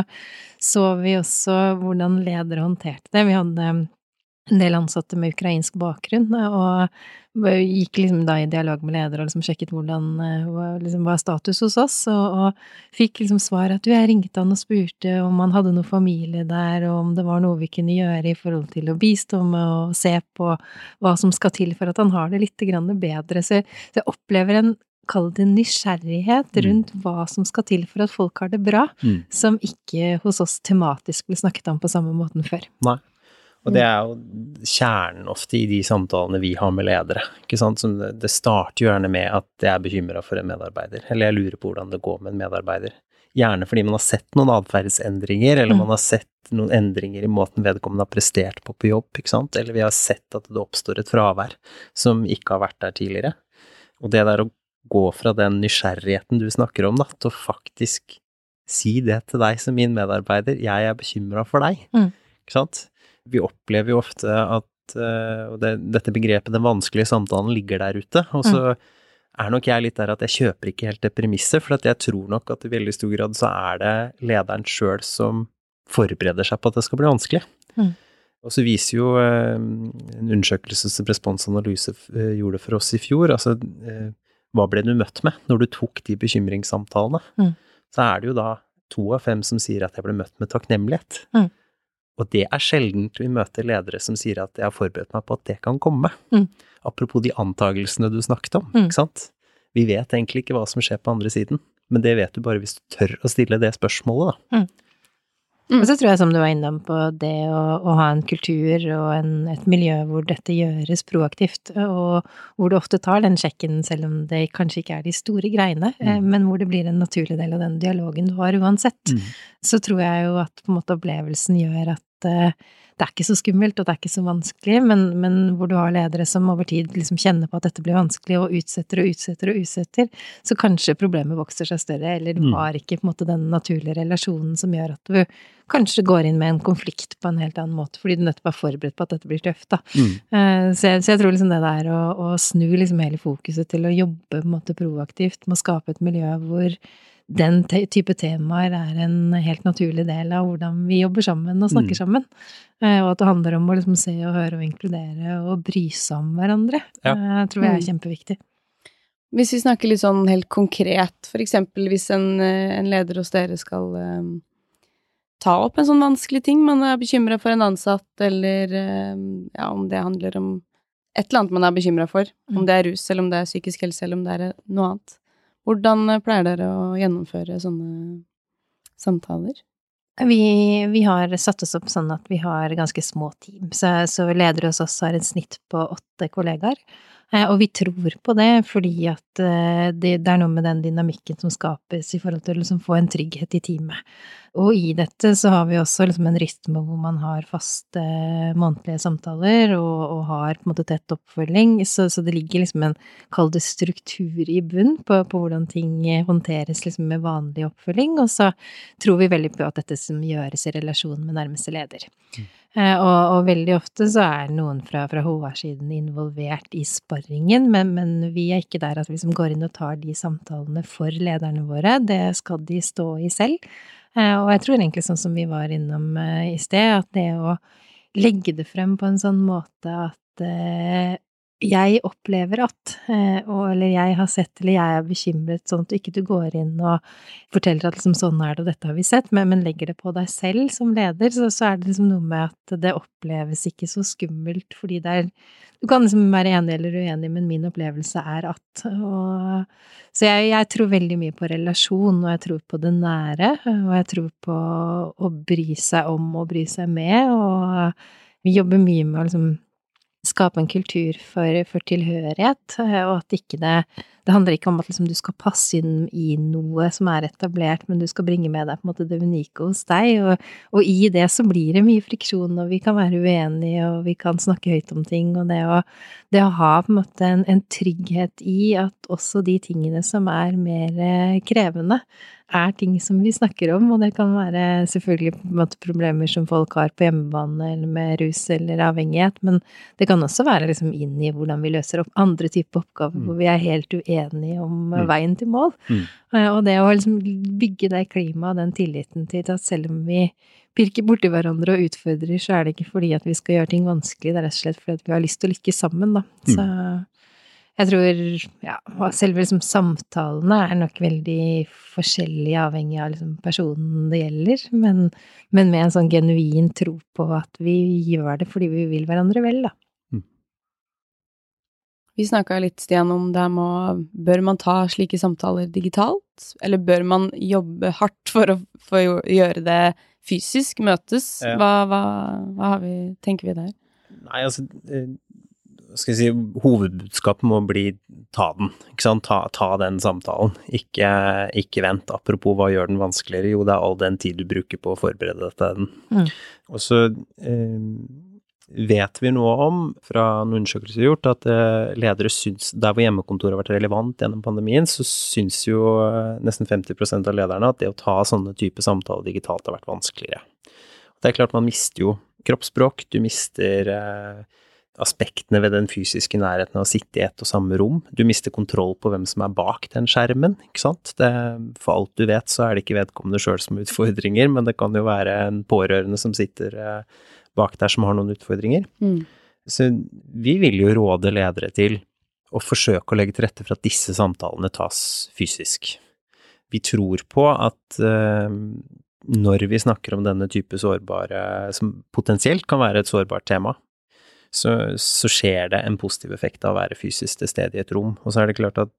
så vi også hvordan ledere håndterte det. Vi hadde en del ansatte med ukrainsk bakgrunn, og gikk liksom da i dialog med ledere og liksom sjekket hvordan eh, liksom, hva status hos oss, og, og fikk liksom svar at du, jeg ringte han og spurte om han hadde noe familie der, og om det var noe vi kunne gjøre i forhold til å bistå med og se på hva som skal til for at han har det litt bedre. Så jeg, så jeg opplever en kall det nysgjerrighet mm. rundt hva som skal til for at folk har det bra, mm. som ikke hos oss tematisk ble snakket om på samme måten før. Nei. Og det er jo kjernen ofte i de samtalene vi har med ledere. ikke sant? Som det starter jo gjerne med at jeg er bekymra for en medarbeider, eller jeg lurer på hvordan det går med en medarbeider. Gjerne fordi man har sett noen atferdsendringer, eller mm. man har sett noen endringer i måten vedkommende har prestert på på jobb, ikke sant, eller vi har sett at det oppstår et fravær som ikke har vært der tidligere. Og det der å gå fra den nysgjerrigheten du snakker om, da, til å faktisk si det til deg som min medarbeider, jeg er bekymra for deg. Mm. Ikke sant? Vi opplever jo ofte at uh, og det, dette begrepet den vanskelige samtalen ligger der ute, og så mm. er nok jeg litt der at jeg kjøper ikke helt det premisset, for jeg tror nok at i veldig stor grad så er det lederen sjøl som forbereder seg på at det skal bli vanskelig. Mm. Og så viser jo uh, en undersøkelse som Responsanalyse uh, gjorde for oss i fjor, altså hva ble du møtt med når du tok de bekymringssamtalene? Mm. Så er det jo da to av fem som sier at jeg ble møtt med takknemlighet. Mm. Og det er sjeldent vi møter ledere som sier at jeg har forberedt meg på at det kan komme. Mm. Apropos de antagelsene du snakket om, mm. ikke sant. Vi vet egentlig ikke hva som skjer på andre siden, men det vet du bare hvis du tør å stille det spørsmålet, da. Mm. Mm. Og så tror jeg, som du var innom på, det å, å ha en kultur og en, et miljø hvor dette gjøres proaktivt, og hvor du ofte tar den sjekken selv om det kanskje ikke er de store greiene, mm. eh, men hvor det blir en naturlig del av den dialogen du har uansett, mm. så tror jeg jo at på en måte opplevelsen gjør at det er ikke så skummelt, og det er ikke så vanskelig, men, men, hvor du har ledere som over tid liksom kjenner på at dette blir vanskelig, og utsetter og utsetter og utsetter, så kanskje problemet vokser seg større, eller du mm. har ikke på en måte den naturlige relasjonen som gjør at du kanskje går inn med en konflikt på en helt annen måte, fordi du nettopp er forberedt på at dette blir tøft, da. Mm. Uh, så, jeg, så, jeg, tror liksom det der å, å snu liksom hele fokuset til å jobbe på en måte proaktivt med å skape et miljø hvor den type temaer er en helt naturlig del av hvordan vi jobber sammen og snakker mm. sammen. Eh, og at det handler om å liksom se og høre og inkludere og bry seg om hverandre. Ja. Eh, tror jeg er mm. kjempeviktig. Hvis vi snakker litt sånn helt konkret, for eksempel hvis en, eh, en leder hos dere skal um, ta opp en sånn vanskelig ting, man er bekymra for en ansatt, eller um, ja, om det handler om et eller annet man er bekymra for, om mm. det er rus, eller om det er psykisk helse, eller om det er noe annet. Hvordan eh, pleier dere å gjennomføre sånne samtaler? Vi, vi, har satt oss opp sånn at vi har ganske små team, så, så ledere hos oss har et snitt på åtte kollegaer. Eh, og vi tror på det fordi at eh, det, det er noe med den dynamikken som skapes i forhold til å liksom få en trygghet i teamet. Og i dette så har vi også liksom en rytme hvor man har faste månedlige samtaler og, og, har på en måte tett oppfølging, så, så det ligger liksom en, kall det struktur i bunn på, på, hvordan ting håndteres liksom med vanlig oppfølging, og så tror vi veldig på at dette som gjøres i relasjon med nærmeste leder. Mm. Eh, og, og, veldig ofte så er noen fra, fra HR-siden involvert i sparringen, men, men, vi er ikke der at vi liksom går inn og tar de samtalene for lederne våre, det skal de stå i selv. Eh, og jeg tror egentlig sånn som vi var innom eh, i sted, at det å legge det frem på en sånn måte at eh, jeg opplever at, eller jeg har sett, eller jeg er bekymret, sånn at du ikke går inn og forteller at liksom sånn er det, og dette har vi sett, men, men legger det på deg selv som leder, så, så, er det liksom noe med at det oppleves ikke så skummelt, fordi det er Du kan liksom være enig eller uenig, men min opplevelse er at og, Så jeg, jeg, tror veldig mye på relasjon, og jeg tror på det nære, og jeg tror på å bry seg om og bry seg med, og vi jobber mye med å liksom skape en kultur for, for tilhørighet, og at ikke det det handler ikke om at liksom du skal passe inn i noe som er etablert, men du skal bringe med deg på en måte det unike hos deg, og, og, i det så blir det mye friksjon, og vi kan være uenige, og vi kan snakke høyt om ting, og det å, det å ha på en måte en, en trygghet i at også de tingene som er mer eh, krevende, er ting som vi snakker om, og det kan være selvfølgelig måte problemer som folk har på hjemmebane eller med rus eller avhengighet, men det kan også være liksom inn i hvordan vi løser opp andre typer oppgaver mm. hvor vi er helt uenige enige om mm. veien til mål. Mm. Eh, og det å liksom bygge det klimaet, den tilliten til at selv om vi pirker borti hverandre og utfordrer, så er det ikke fordi at vi skal gjøre ting vanskelig, det er rett og slett fordi at vi har lyst til å lykkes sammen, da. Mm. Så jeg tror ja, selve liksom samtalene er nok veldig forskjellige avhengig av liksom personen det gjelder, men, men, med en sånn genuin tro på at vi gjør det fordi vi vil hverandre vel, da. Vi snakka litt, Stian, om det med Bør man ta slike samtaler digitalt? Eller bør man jobbe hardt for å, for å gjøre det fysisk? Møtes? Ja. Hva, hva, hva vi, tenker vi der? Nei, altså eh, skal vi si, Hovedbudskapet må bli ta den. ikke sant? Ta, ta den samtalen. Ikke, ikke, vent. Apropos hva gjør den vanskeligere? Jo, det er all den tid du bruker på å forberede deg til den. Mm. Og så eh, vet vi noe om, fra noen undersøkelser gjort, at eh, ledere syns Der hvor hjemmekontoret har vært relevant gjennom pandemien, så syns jo eh, nesten 50% av lederne at det å ta sånne type samtaler digitalt har vært vanskeligere. Det er klart man mister jo kroppsspråk, du mister eh, aspektene ved den fysiske nærheten av å sitte i ett og samme rom. Du mister kontroll på hvem som er bak den skjermen, ikke sant. Det, for alt du vet, så er det ikke vedkommende sjøl som utfordringer, men det kan jo være en pårørende som sitter bak der som har noen utfordringer. Mm. Så vi vil jo råde ledere til å forsøke å legge til rette for at disse samtalene tas fysisk. Vi tror på at uh, når vi snakker om denne type sårbare, som potensielt kan være et sårbart tema, så, så, skjer det en positiv effekt av å være fysisk til stede i et rom. Og så er det klart at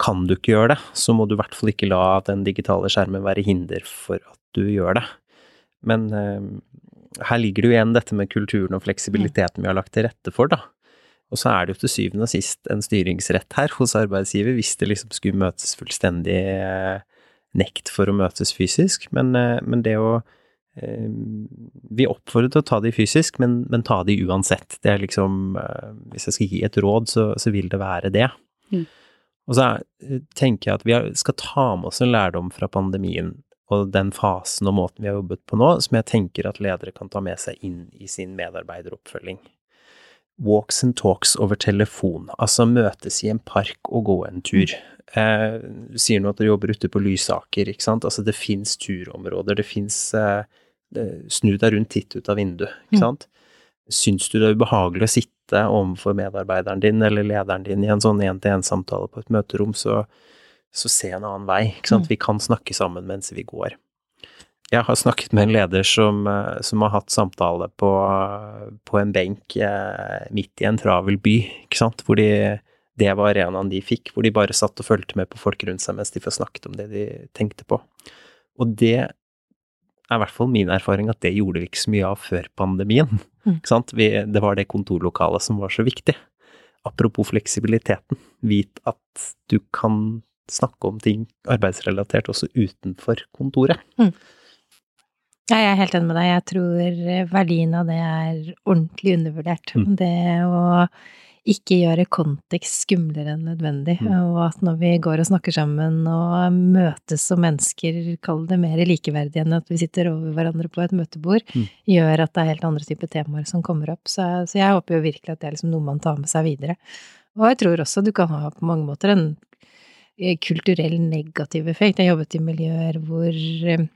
kan du ikke gjøre det, så må du i hvert fall ikke la den digitale skjermen være hinder for at du gjør det. Men eh, her ligger det jo igjen dette med kulturen og fleksibiliteten vi har lagt til rette for, da. Og så er det jo til syvende og sist en styringsrett her hos arbeidsgiver, hvis det liksom skulle møtes fullstendig eh, nekt for å møtes fysisk. Men, eh, men det å Eh, vi oppfordrer til å ta de fysisk, men, men, ta de uansett. Det er liksom Hvis jeg skal gi et råd, så, så vil det være det. Mm. Og så er, tenker jeg at vi skal ta med oss en lærdom fra pandemien og den fasen og måten vi har jobbet på nå, som jeg tenker at ledere kan ta med seg inn i sin medarbeideroppfølging. Walks and talks over telefon, altså møtes i en park og gå en tur. Eh, du sier nå at dere jobber ute på Lysaker, ikke sant. Altså det fins turområder, det fins eh, Snu deg rundt, titt ut av vinduet, ikke mm. sant. Mm. Syns du det er ubehagelig å sitte overfor medarbeideren din eller lederen din i en sånn én-til-én-samtale på et møterom, så, så se en annen vei, ikke sant. Mm. Vi kan snakke sammen mens vi går. Jeg har snakket med en leder som, eh, som har hatt samtale på, på, en benk eh, midt i en travel by, ikke sant, hvor de, det var arenaen de fikk, hvor de bare satt og fulgte med på folk rundt seg mens de får snakket om det de tenkte på. Og det er i hvert fall min erfaring at det gjorde vi ikke så mye av før pandemien. Mm. Vi, det var det kontorlokalet som var så viktig. Apropos fleksibiliteten, vit at du kan snakke om ting arbeidsrelatert også utenfor kontoret. Mm. Ja, jeg er helt enig med deg. Jeg tror verdien av det er ordentlig undervurdert. Mm. Det å ikke gjøre kontekst skumlere enn nødvendig, mm. og at når vi går og snakker sammen og møtes som mennesker, kall det mer likeverdig enn at vi sitter over hverandre på et møtebord, mm. gjør at det er helt andre typer temaer som kommer opp. Så, så, jeg håper jo virkelig at det er liksom noe man tar med seg videre. Og jeg tror også du kan ha på mange måter en kulturell negativ effekt. Jeg jobbet i miljøer hvor eh,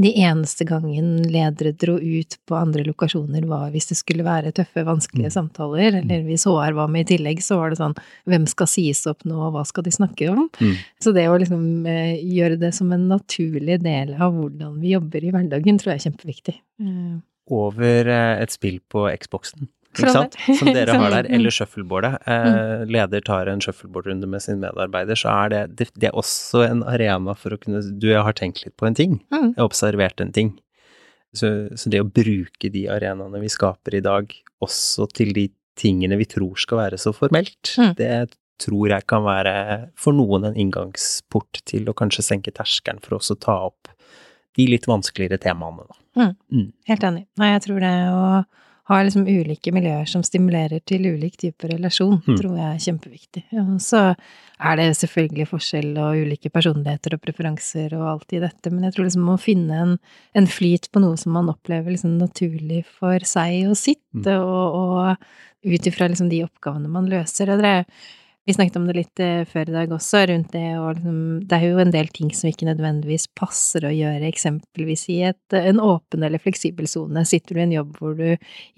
de eneste gangen ledere dro ut på andre lokasjoner var hvis det skulle være tøffe, vanskelige mm. samtaler, eller hvis HR var med i tillegg, så var det sånn hvem skal sies opp nå, og hva skal de snakke om? Mm. Så det å liksom eh, gjøre det som en naturlig del av hvordan vi jobber i hverdagen, tror jeg er kjempeviktig. Eh. Over eh, et spill på Xboxen ikke sant? Som dere har der, eller shuffleboardet. Eh, mm. leder tar en shuffleboardrunde med sin medarbeider, så er det, det, det, er også en arena for å kunne Du, jeg har tenkt litt på en ting. Mm. Jeg har observert en ting. Så, så, det å bruke de arenaene vi skaper i dag, også til de tingene vi tror skal være så formelt, mm. det tror jeg kan være for noen en inngangsport til å kanskje senke terskelen for oss å ta opp de litt vanskeligere temaene, da. Mm. mm. Helt enig. Nei, jeg tror det. og har liksom ulike miljøer som stimulerer til ulik type relasjon, mm. tror jeg er kjempeviktig. Ja, så er det selvfølgelig forskjell og ulike personligheter og preferanser og alt i dette, men jeg tror liksom å finne en, en flyt på noe som man opplever liksom naturlig for seg og sitt, mm. og, og ut ifra liksom de oppgavene man løser. Og det er vi snakket om det litt eh, før i dag også, rundt det og liksom Det er jo en del ting som ikke nødvendigvis passer å gjøre, eksempelvis i et, en åpen eller fleksibel sone. Sitter du i en jobb hvor du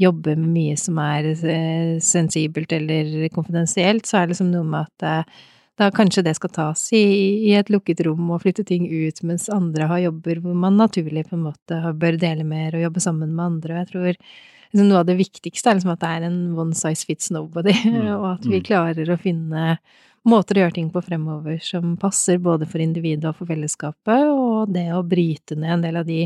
jobber med mye som er eh, sensibelt eller konfidensielt, så er det liksom noe med at eh, da kanskje det skal tas i, i, et lukket rom og flytte ting ut, mens andre har jobber hvor man naturlig på en måte bør dele mer og jobbe sammen med andre. Og jeg tror liksom noe av det viktigste er liksom at det er en one size fits nobody, mm. og at vi mm. klarer å finne måter å gjøre ting på fremover som passer både for individet og for fellesskapet, og det å bryte ned en del av de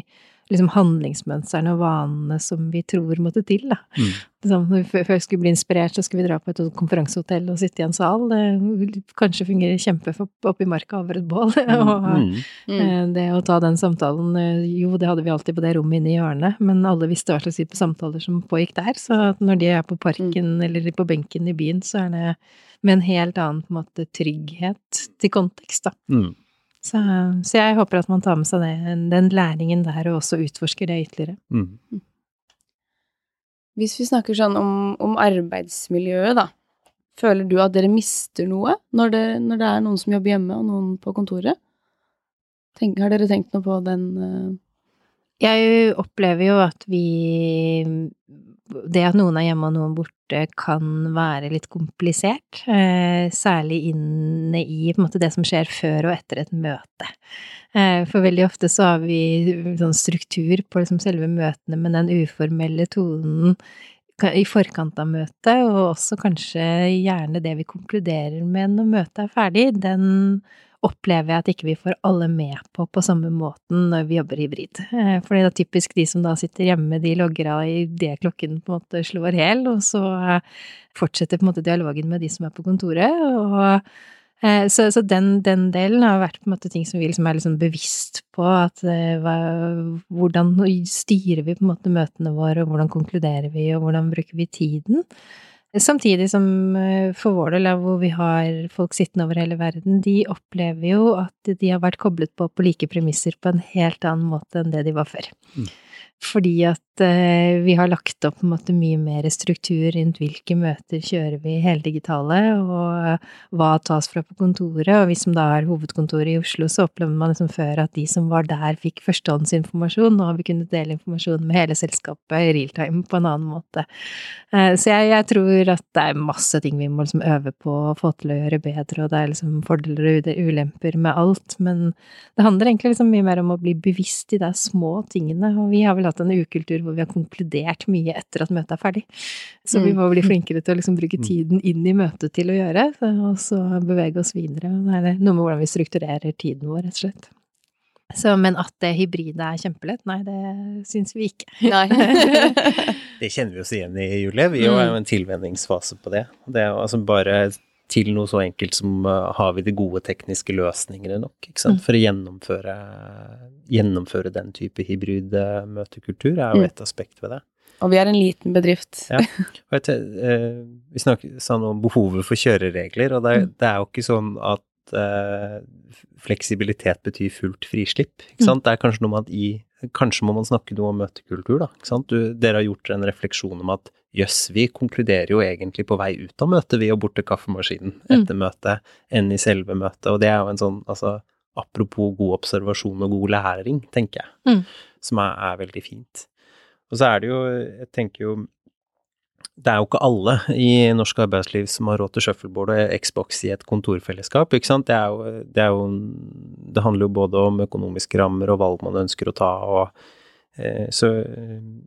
liksom handlingsmønstrene og vanene som vi tror måtte til, da. Mm. Sånn, før vi skulle bli inspirert, så skulle vi dra på et konferansehotell og sitte i en sal. Det kanskje fungerer kjempe oppi i marka over et bål. og mm. mm. det å ta den samtalen Jo, det hadde vi alltid på det rommet inne i hjørnet, men alle visste hva slags type samtaler som pågikk der. Så når de er på parken mm. eller på benken i byen, så er det med en helt annen på en måte, trygghet til kontekst, da. Mm. Så, så, jeg håper at man tar med seg det, den læringen der, og også utforsker det ytterligere. Mm. Hvis vi snakker sånn om, om, arbeidsmiljøet, da. Føler du at dere mister noe når det, når det, er noen som jobber hjemme, og noen på kontoret? Tenk, har dere tenkt noe på den uh... Jeg opplever jo at vi Det at noen er hjemme og noen borte kan være litt komplisert, eh, særlig inne i måte, det som skjer før og etter et møte. Eh, for veldig ofte så har vi sånn struktur på liksom selve møtene, men den uformelle tonen i forkant av møtet, og også kanskje gjerne det vi konkluderer med når møtet er ferdig, den opplever jeg at ikke vi får alle med på på samme måten når vi jobber hybrid. Eh, for det er typisk de som da sitter hjemme, de logger av idet klokken på en måte slår hel, og så eh, fortsetter på en måte dialogen med de som er på kontoret. og eh, så, så den, den, delen har vært på en måte ting som vi liksom er liksom bevisst på. At hva, hvordan styrer vi på en måte møtene våre, og hvordan konkluderer vi, og hvordan bruker vi tiden? Samtidig som eh, for vår del, hvor vi har folk sittende over hele verden, de opplever jo at de har vært koblet på på like premisser på en helt annen måte enn det de var før. Mm. Fordi at eh, vi har lagt opp måte mye mer struktur rundt hvilke møter kjører vi heldigitale, og uh, hva tas fra på kontoret. Og vi som da har hovedkontoret i Oslo, så opplever man liksom før at de som var der, fikk førstehåndsinformasjon. Nå har vi kunnet dele informasjon med hele selskapet i real time på en annen måte. Eh, så jeg, jeg, tror at det er masse ting vi må liksom øve på å få til å gjøre bedre, og det er liksom fordeler og ulemper med alt. Men det handler egentlig liksom mye mer om å bli bevisst i de små tingene, og vi har vel hatt en ukultur hvor vi har konkludert mye etter at møtet er ferdig. Så vi mm. må bli flinkere til å liksom bruke mm. tiden inn i møtet til å gjøre, og så bevege oss videre. Det er noe med hvordan vi strukturerer tiden vår, rett og slett. Så, men at det hybride er kjempelett, nei, det syns vi ikke. Nei. det kjenner vi oss igjen i, Julie. Vi er jo mm. en tilvenningsfase på det. Det er jo altså bare til noe så enkelt som uh, har vi de gode tekniske løsningene nok, mm. for å gjennomføre, gjennomføre den type hybrid uh, møtekultur, er jo mm. et aspekt ved det. Og vi er en liten bedrift. ja. Vet, uh, vi snakket sånn om behovet for kjøreregler, og det, mm. det er jo ikke sånn at fleksibilitet betyr fullt frislipp, sant. Det er kanskje noe med at i Kanskje må man snakke noe om møtekultur, da. ikke sant? Du, dere har gjort en refleksjon om at jøss, vi konkluderer jo egentlig på vei ut av møtet, vi og bort til kaffemaskinen mm. etter mm. møtet, enn i selve møtet. Og det er jo en sånn, altså apropos god observasjon og god læring, tenker jeg, mm. som er, er, veldig fint. Og så er det jo, jeg tenker jo det er jo ikke alle i norsk arbeidsliv som har råd til shuffleboard og Xbox i et kontorfellesskap, ikke sant. Det, er jo, det, er jo, det handler jo både om økonomiske rammer og valg man ønsker å ta, og eh, så,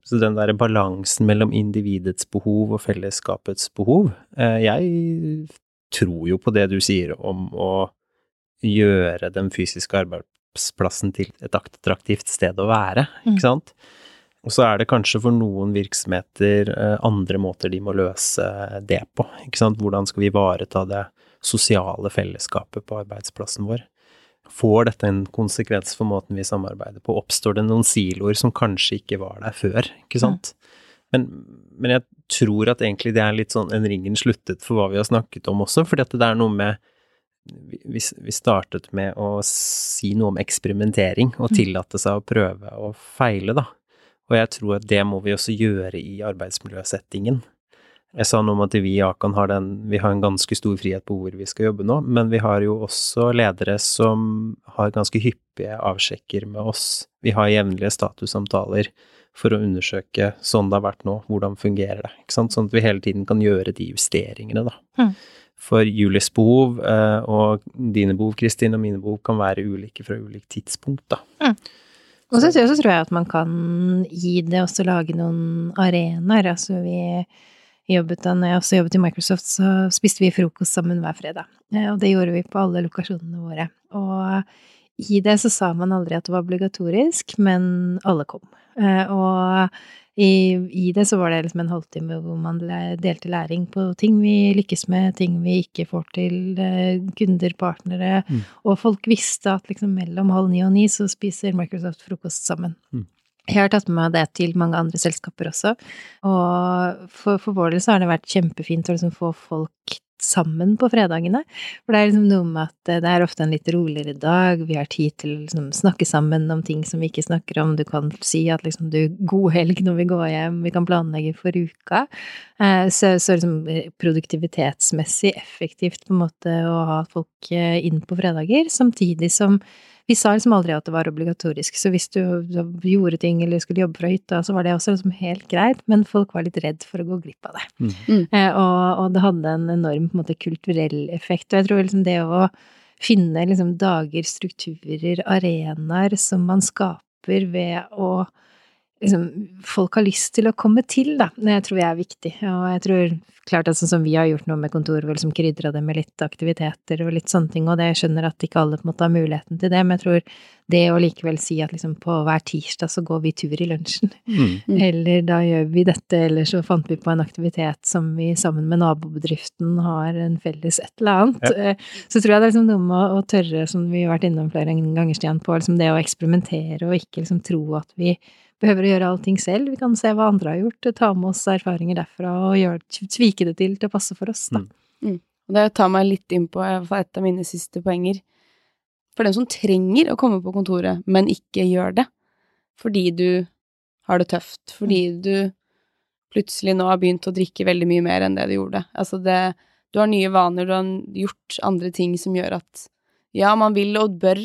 så, den derre balansen mellom individets behov og fellesskapets behov eh, Jeg tror jo på det du sier om å gjøre den fysiske arbeidsplassen til et attraktivt sted å være, ikke mm. sant. Mm. Og så er det kanskje for noen virksomheter eh, andre måter de må løse det på. Ikke sant? Hvordan skal vi ivareta det sosiale fellesskapet på arbeidsplassen vår? Får dette en konsekvens for måten vi samarbeider på? Oppstår det noen siloer som kanskje ikke var der før, ikke sant? Men, men jeg tror at egentlig det er litt sånn en ringen sluttet for hva vi har snakket om også, fordi at det er noe med vi, vi startet med å si noe om eksperimentering og mm. tillate seg å prøve og feile, da. Og jeg tror at det må vi også gjøre i arbeidsmiljøsettingen. Jeg sa noe om at vi i Akan har, den, vi har en ganske stor frihet på hvor vi skal jobbe nå, men vi har jo også ledere som har ganske hyppige avsjekker med oss. Vi har jevnlige statussamtaler for å undersøke sånn det har vært nå, hvordan fungerer det, ikke sant, sånn at vi hele tiden kan gjøre de justeringene, da. Mm. For Julies behov eh, og dine behov, Kristin, og mine behov kan være ulike fra ulikt tidspunkt, da. Mm. Og så, så tror jeg at man kan gi det også lage noen arenaer. Altså vi jobbet da når jeg også jobbet i Microsoft, så spiste vi frokost sammen hver fredag. Eh, og det gjorde vi på alle lokasjonene våre. Og i det så sa man aldri at det var obligatorisk, men alle kom. Eh, og i, i, det så var det liksom en halvtime hvor man delte læring på ting vi lykkes med, ting vi ikke får til, eh, kunder, partnere, mm. og folk visste at liksom mellom halv ni og ni så spiser Microsoft frokost sammen. Mm. Jeg har tatt med meg det til mange andre selskaper også, og for, for vår del så har det vært kjempefint å liksom få folk sammen på fredagene. For det er liksom noe med at det er ofte en litt roligere dag, vi har tid til å liksom snakke sammen om ting som vi ikke snakker om, du kan si at liksom du god helg når vi går hjem, vi kan planlegge for uka. Eh, så, så liksom eh, produktivitetsmessig effektivt på en måte å ha folk eh, inn på fredager, samtidig som vi sa liksom aldri at det var obligatorisk, så hvis du gjorde ting eller skulle jobbe fra hytta, så var det også liksom helt greit, men folk var litt redd for å gå glipp av det. Mm. Eh, og, og, det hadde en enorm på en måte, kulturell effekt. Og jeg tror liksom det å finne liksom dager, strukturer, arenaer som man skaper ved å liksom, folk har lyst til å komme til, da. Det tror jeg er viktig. Og jeg tror klart at sånn som vi har gjort noe med kontoret, vel som krydra det med litt aktiviteter og litt sånne ting, og det jeg skjønner at ikke alle på en måte har muligheten til det, men jeg tror det å likevel si at liksom på hver tirsdag så går vi tur i lunsjen, mm. eller da gjør vi dette, eller så fant vi på en aktivitet som vi sammen med nabobedriften har en felles et eller annet, ja. Eh, så tror jeg det er liksom noe med å tørre, som vi har vært innom flere ganger, Stian, på liksom det å eksperimentere og ikke liksom tro at vi behøver å gjøre allting selv. Vi kan se hva andre har gjort, ta med oss erfaringer derfra og gjøre, tvike det til til å passe for oss, da. Mm. Mm. Det tar meg litt inn på et av mine siste poenger. For den som trenger å komme på kontoret, men ikke gjør det, fordi du har det tøft, fordi mm. du plutselig nå har begynt å drikke veldig mye mer enn det du gjorde. Altså det Du har nye vaner, du har gjort andre ting som gjør at ja, man vil og bør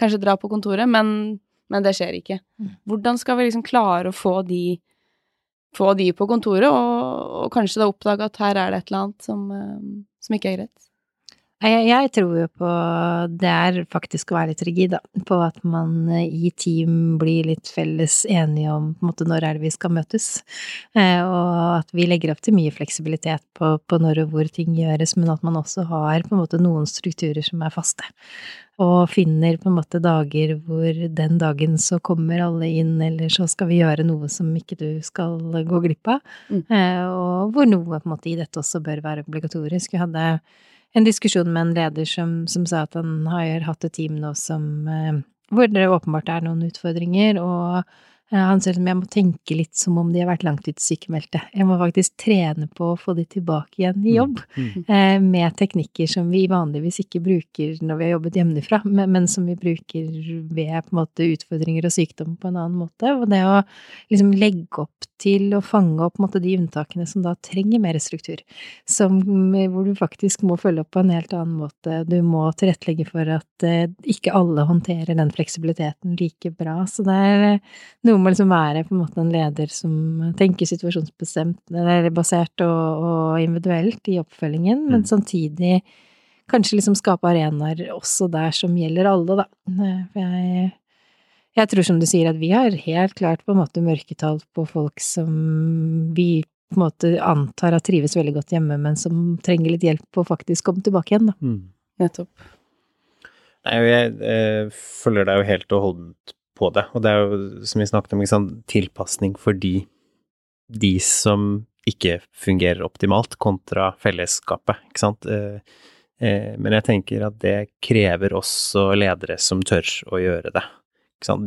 kanskje dra på kontoret, men men det skjer ikke. Mm. Hvordan skal vi liksom klare å få de, få de på kontoret, og, og, kanskje da oppdage at her er det et eller annet som, eh, som ikke er greit? Jeg, jeg, tror jo på det er faktisk å være litt rigid, da. På at man eh, i team blir litt felles enige om på en måte når er det vi skal møtes. Eh, og at vi legger opp til mye fleksibilitet på, på når og hvor ting gjøres, men at man også har på en måte noen strukturer som er faste og finner på en måte dager hvor den dagen så kommer alle inn, eller så skal vi gjøre noe som ikke du skal gå glipp av, mm. Eh, og hvor noe på en måte i dette også bør være obligatorisk. Vi hadde en diskusjon med en leder som, som sa at han har hatt et team nå som eh, hvor det åpenbart er noen utfordringer, og han sier at jeg må tenke litt som om de har vært langtidssykemeldte. Jeg må faktisk trene på å få de tilbake igjen i jobb, mm. Mm. Eh, med teknikker som vi vanligvis ikke bruker når vi har jobbet hjemmefra, men, som vi bruker ved på en måte utfordringer og sykdom på en annen måte. Og det å liksom legge opp til å fange opp måte, de unntakene som da trenger mer struktur, som, hvor du faktisk må følge opp på en helt annen måte. Du må tilrettelegge for at eh, ikke alle håndterer den fleksibiliteten like bra. Så det er noe må liksom være på en måte en leder som tenker situasjonsbestemt, eller basert og, og individuelt i oppfølgingen, men mm. samtidig kanskje liksom skape arenaer også der som gjelder alle, da. For jeg, jeg tror som du sier at vi har helt klart på en måte mørketall på folk som vi på en måte antar at trives veldig godt hjemme, men som trenger litt hjelp på å faktisk komme tilbake igjen, da. Mm. Nettopp. Nei, jeg, jeg følger deg jo helt og holdent på det. Og det er jo, som vi snakket om, liksom, tilpasning fordi de som ikke fungerer optimalt, kontra fellesskapet, ikke sant. Eh, eh, men jeg tenker at det krever også ledere som tør å gjøre det.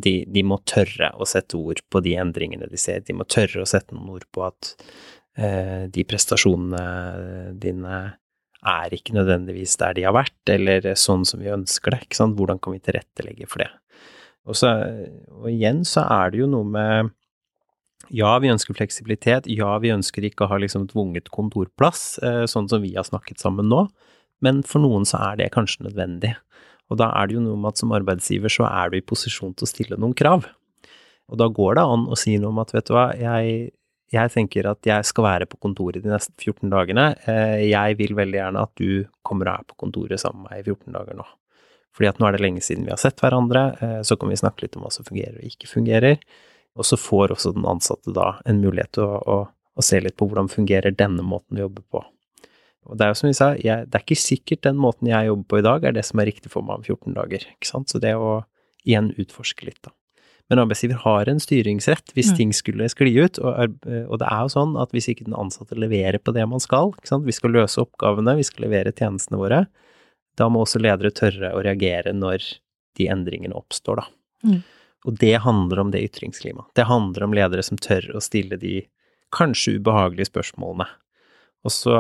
De, de, må tørre å sette ord på de endringene de ser, de må tørre å sette noen ord på at eh, de prestasjonene dine er ikke nødvendigvis der de har vært, eller sånn som vi ønsker det. Ikke sant? Hvordan kan vi tilrettelegge for det? Og, så, og igjen så er det jo noe med ja, vi ønsker fleksibilitet, ja, vi ønsker ikke å ha liksom tvunget kontorplass, eh, sånn som vi har snakket sammen nå, men for noen så er det kanskje nødvendig. Og da er det jo noe med at som arbeidsgiver så er du i posisjon til å stille noen krav. Og da går det an å si noe om at vet du hva, jeg, jeg tenker at jeg skal være på kontoret de neste 14 dagene, eh, jeg vil veldig gjerne at du kommer og er på kontoret sammen med meg i 14 dager nå. Fordi at nå er det lenge siden vi har sett hverandre, eh, så kan vi snakke litt om hva som fungerer og ikke fungerer. Og så får også den ansatte da en mulighet til å, å, å se litt på hvordan fungerer denne måten vi jobber på. Og det er jo som vi sa, jeg, det er ikke sikkert den måten jeg jobber på i dag, er det som er riktig for meg om 14 dager. ikke sant? Så det å igjen utforske litt, da. Men arbeidsgiver har en styringsrett hvis mm. ting skulle skli ut, og, og, det er jo sånn at hvis ikke den ansatte leverer på det man skal, ikke sant? vi skal løse oppgavene, vi skal levere tjenestene våre, da må også ledere tørre å reagere når de endringene oppstår, da. Mm. Og det handler om det ytringsklimaet. Det handler om ledere som tør å stille de kanskje ubehagelige spørsmålene. Og så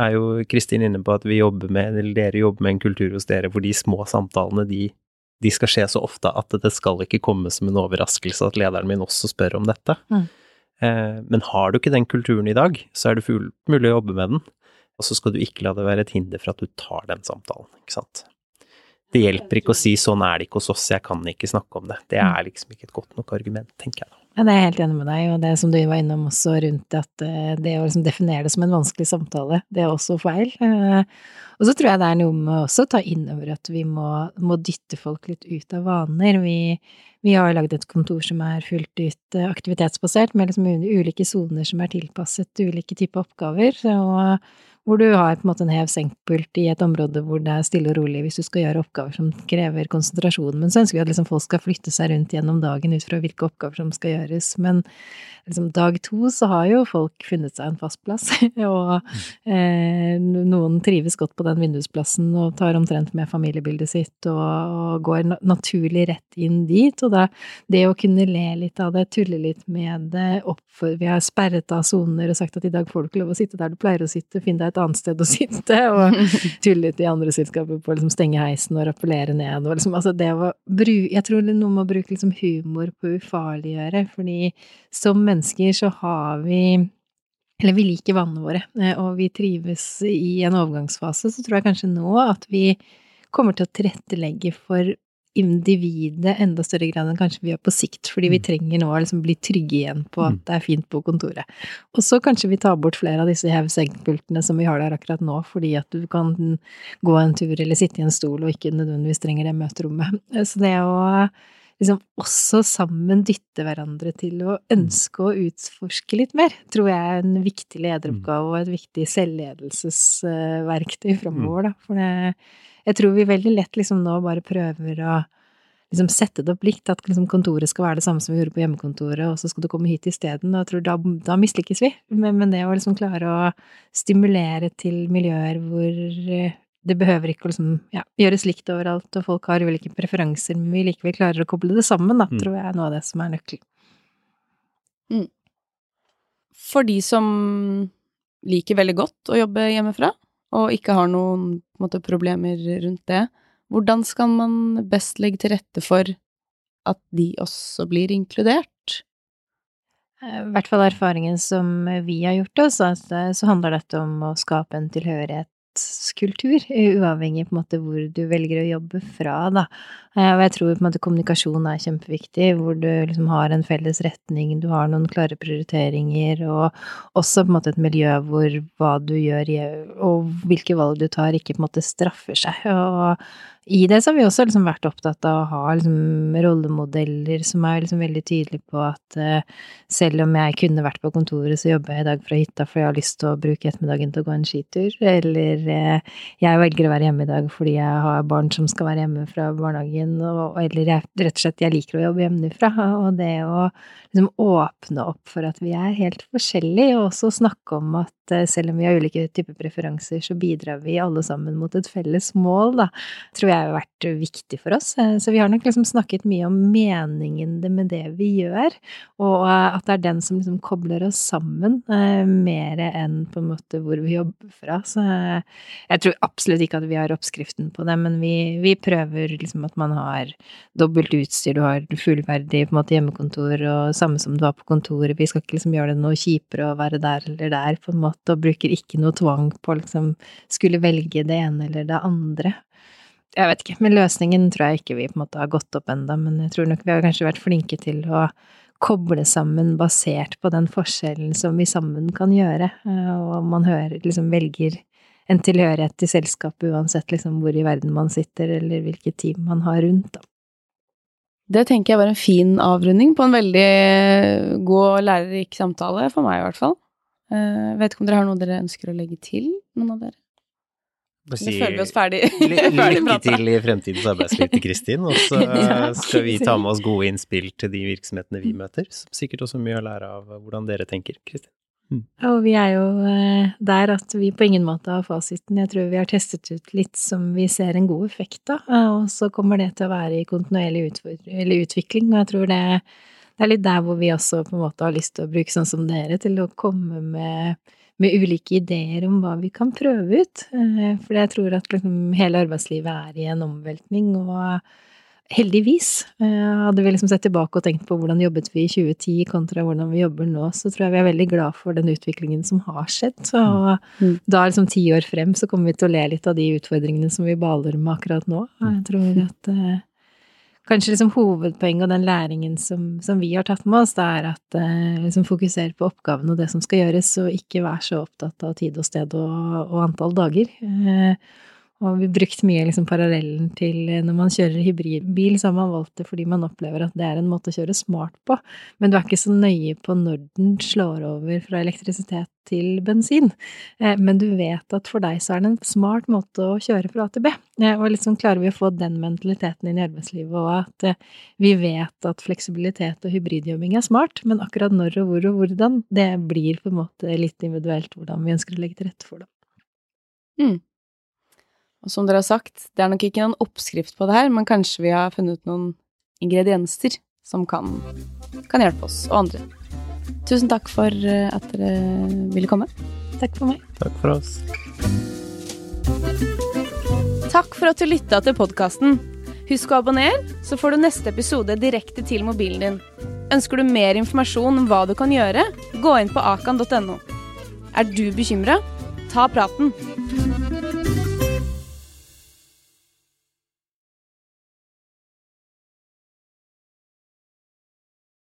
er jo Kristin inne på at vi jobber med, eller dere jobber med en kultur hos dere hvor de små samtalene, de, de skal skje så ofte at det skal ikke komme som en overraskelse at lederen min også spør om dette. Mm. Eh, men har du ikke den kulturen i dag, så er det fullt mulig å jobbe med den. Og så skal du ikke la det være et hinder for at du tar den samtalen, ikke sant. Det hjelper ikke å si 'sånn er det ikke hos oss, jeg kan ikke snakke om det'. Det er liksom ikke et godt nok argument, tenker jeg da. Ja, det er jeg helt enig med deg, og det som du var innom også rundt at eh, det å liksom definere det som en vanskelig samtale, det er også feil. Eh, og så tror jeg det er noe med også å ta inn over at vi må, må dytte folk litt ut av vaner. Vi, vi har lagd et kontor som er fullt ut eh, aktivitetsbasert, med liksom ulike soner som er tilpasset ulike typer oppgaver. Og hvor du har på en måte en hev-senk-pult i et område hvor det er stille og rolig hvis du skal gjøre oppgaver som krever konsentrasjon, men så ønsker vi at liksom folk skal flytte seg rundt gjennom dagen ut fra hvilke oppgaver som skal gjøres. Men liksom dag to så har jo folk funnet seg en fast plass, og eh, noen trives godt på den vindusplassen og tar omtrent med familiebildet sitt og, og går naturlig rett inn dit, og da, det å kunne le litt av det, tulle litt med det, oppfor, vi har sperret av soner og sagt at i dag får du ikke lov å sitte der du pleier å sitte, finn deg et annet sted å sitte, og tulle litt i andre selskaper på å liksom stenge heisen og rappellere ned, og liksom, altså det å bruke, jeg tror noe med å bruke liksom humor på å ufarliggjøre, fordi som mennesker så har vi eller vi liker vannene våre, eh, og vi trives i en overgangsfase, så tror jeg kanskje nå at vi kommer til å tilrettelegge for individet enda større grad enn kanskje vi gjør på sikt, fordi vi mm. trenger nå å liksom bli trygge igjen på at mm. det er fint på kontoret. Og så kanskje vi tar bort flere av disse hev-senk-pultene som vi har der akkurat nå, fordi at du kan gå en tur eller sitte i en stol og ikke nødvendigvis trenger det møterommet. Så det å liksom også sammen dytte hverandre til å ønske å utforske litt mer, tror jeg er en viktig lederoppgave og et viktig selvledelsesverktøy framover, da. For det jeg tror vi veldig lett liksom nå bare prøver å liksom sette det opp likt, at liksom kontoret skal være det samme som vi gjorde på hjemmekontoret, og så skal du komme hit isteden. Da, tror da, da mislykkes vi. Men, men, det å liksom klare å stimulere til miljøer hvor eh, det behøver ikke å liksom, ja, gjøres likt overalt, og folk har ulike preferanser, men vi likevel klarer å koble det sammen, da, mm. tror jeg er noe av det som er nøkkelen. Mm. For de som liker veldig godt å jobbe hjemmefra, og ikke har noen måte, problemer rundt det, hvordan skal man best legge til rette for at de også blir inkludert? Eh, I hvert fall erfaringen som vi har gjort oss, så handler dette om å skape en tilhørighet kultur, uavhengig på en måte hvor du velger å jobbe fra, da. Eh, og jeg tror på en måte kommunikasjon er kjempeviktig, hvor du liksom har en felles retning, du har noen klare prioriteringer, og også på en måte et miljø hvor hva du gjør og hvilke valg du tar, ikke på en måte straffer seg. Og i det så har vi også liksom vært opptatt av å ha liksom rollemodeller som er liksom veldig tydelige på at uh, selv om jeg kunne vært på kontoret, så jobber jeg i dag fra hytta for jeg har lyst til å bruke ettermiddagen til å gå en skitur, eller uh, jeg velger å være hjemme i dag fordi jeg har barn som skal være hjemme fra barnehagen, og, eller jeg, rett og slett jeg liker å jobbe hjemmefra, og det å liksom åpne opp for at vi er helt forskjellige, og også snakke om at uh, selv om vi har ulike typer preferanser, så bidrar vi alle sammen mot et felles mål, da, tror jeg har vært viktig for oss. Eh, så vi har nok liksom snakket mye om meningen med det vi gjør, og eh, at det er den som liksom kobler oss sammen, eh, mer enn på en måte hvor vi jobber fra. Så jeg tror absolutt ikke at vi har oppskriften på det, men vi, vi prøver liksom at man har dobbelt utstyr, du har fullverdig på en måte hjemmekontor og samme som du har på kontoret, vi skal ikke liksom gjøre det noe kjipere å være der eller der, på en måte, og bruker ikke noe tvang på liksom skulle velge det ene eller det andre. Jeg vet ikke, men løsningen tror jeg ikke vi på en måte har gått opp enda, men jeg tror nok vi har kanskje vært flinke til å koble sammen basert på den forskjellen som vi sammen kan gjøre, eh, og man hører, liksom velger en tilhørighet til selskapet uansett liksom hvor i verden man sitter, eller hvilket team man har rundt, da. Det tenker jeg var en fin avrunding på en veldig god og lærerik samtale, for meg i hvert fall. Jeg vet ikke om dere har noe dere ønsker å legge til, noen av dere? Eller Si, føler vi oss ferdig, lykke til i fremtidens arbeidsliv til Kristin, og så skal vi ta med oss gode innspill til de virksomhetene vi møter. som Sikkert også mye å lære av hvordan dere tenker, Kristin. Og vi er jo eh, der at vi på ingen måte har fasiten. Jeg tror vi har testet ut litt som vi ser en god effekt av, eh, og så kommer det til å være i kontinuerlig eller utvikling. Og jeg tror det, det er litt der hvor vi også på en måte har lyst til å bruke sånn som dere, til å komme med, med ulike ideer om hva vi kan prøve ut. Eh, For jeg tror at liksom hele arbeidslivet er i en omveltning, og heldigvis. Eh, Hadde vi liksom sett tilbake og tenkt på hvordan jobbet vi i 2010 kontra hvordan vi jobber nå, så tror jeg vi er veldig glad for den utviklingen som har skjedd. Og Mm. da liksom ti år frem så kommer vi til å le litt av de utfordringene som vi baler med akkurat nå. Jeg tror at eh, kanskje liksom hovedpoenget og den læringen som, som vi har tatt med oss, det er at eh, liksom fokusere på oppgavene og det som skal gjøres, og ikke være så opptatt av tid og sted og, og antall dager. Eh, og vi har brukt mye liksom parallellen til eh, når man kjører hybridbil, så har man valgt det fordi man opplever at det er en måte å kjøre smart på, men du er ikke så nøye på når den slår over fra elektrisitet til bensin. Eh, Men du vet at for deg så er det en smart måte å kjøre fra A til B. Eh, Og liksom klarer vi å få den mentaliteten inn i arbeidslivet, og at vi vet at fleksibilitet og hybridjobbing er smart, men akkurat når og hvor og hvordan, det blir på en måte litt individuelt hvordan vi ønsker å legge til rette for det. Og som dere har sagt, det er nok ikke noen oppskrift på det her, men kanskje vi har funnet noen ingredienser som kan, kan hjelpe oss og andre. Tusen takk for eh, at dere ville komme. Takk for meg. Takk for oss. Takk for at du lytta til podkasten. Husk å abonnere, så får du neste episode direkte til mobilen din. Ønsker du mer informasjon om hva du kan gjøre, gå inn på akan.no. Er du bekymra? Ta praten.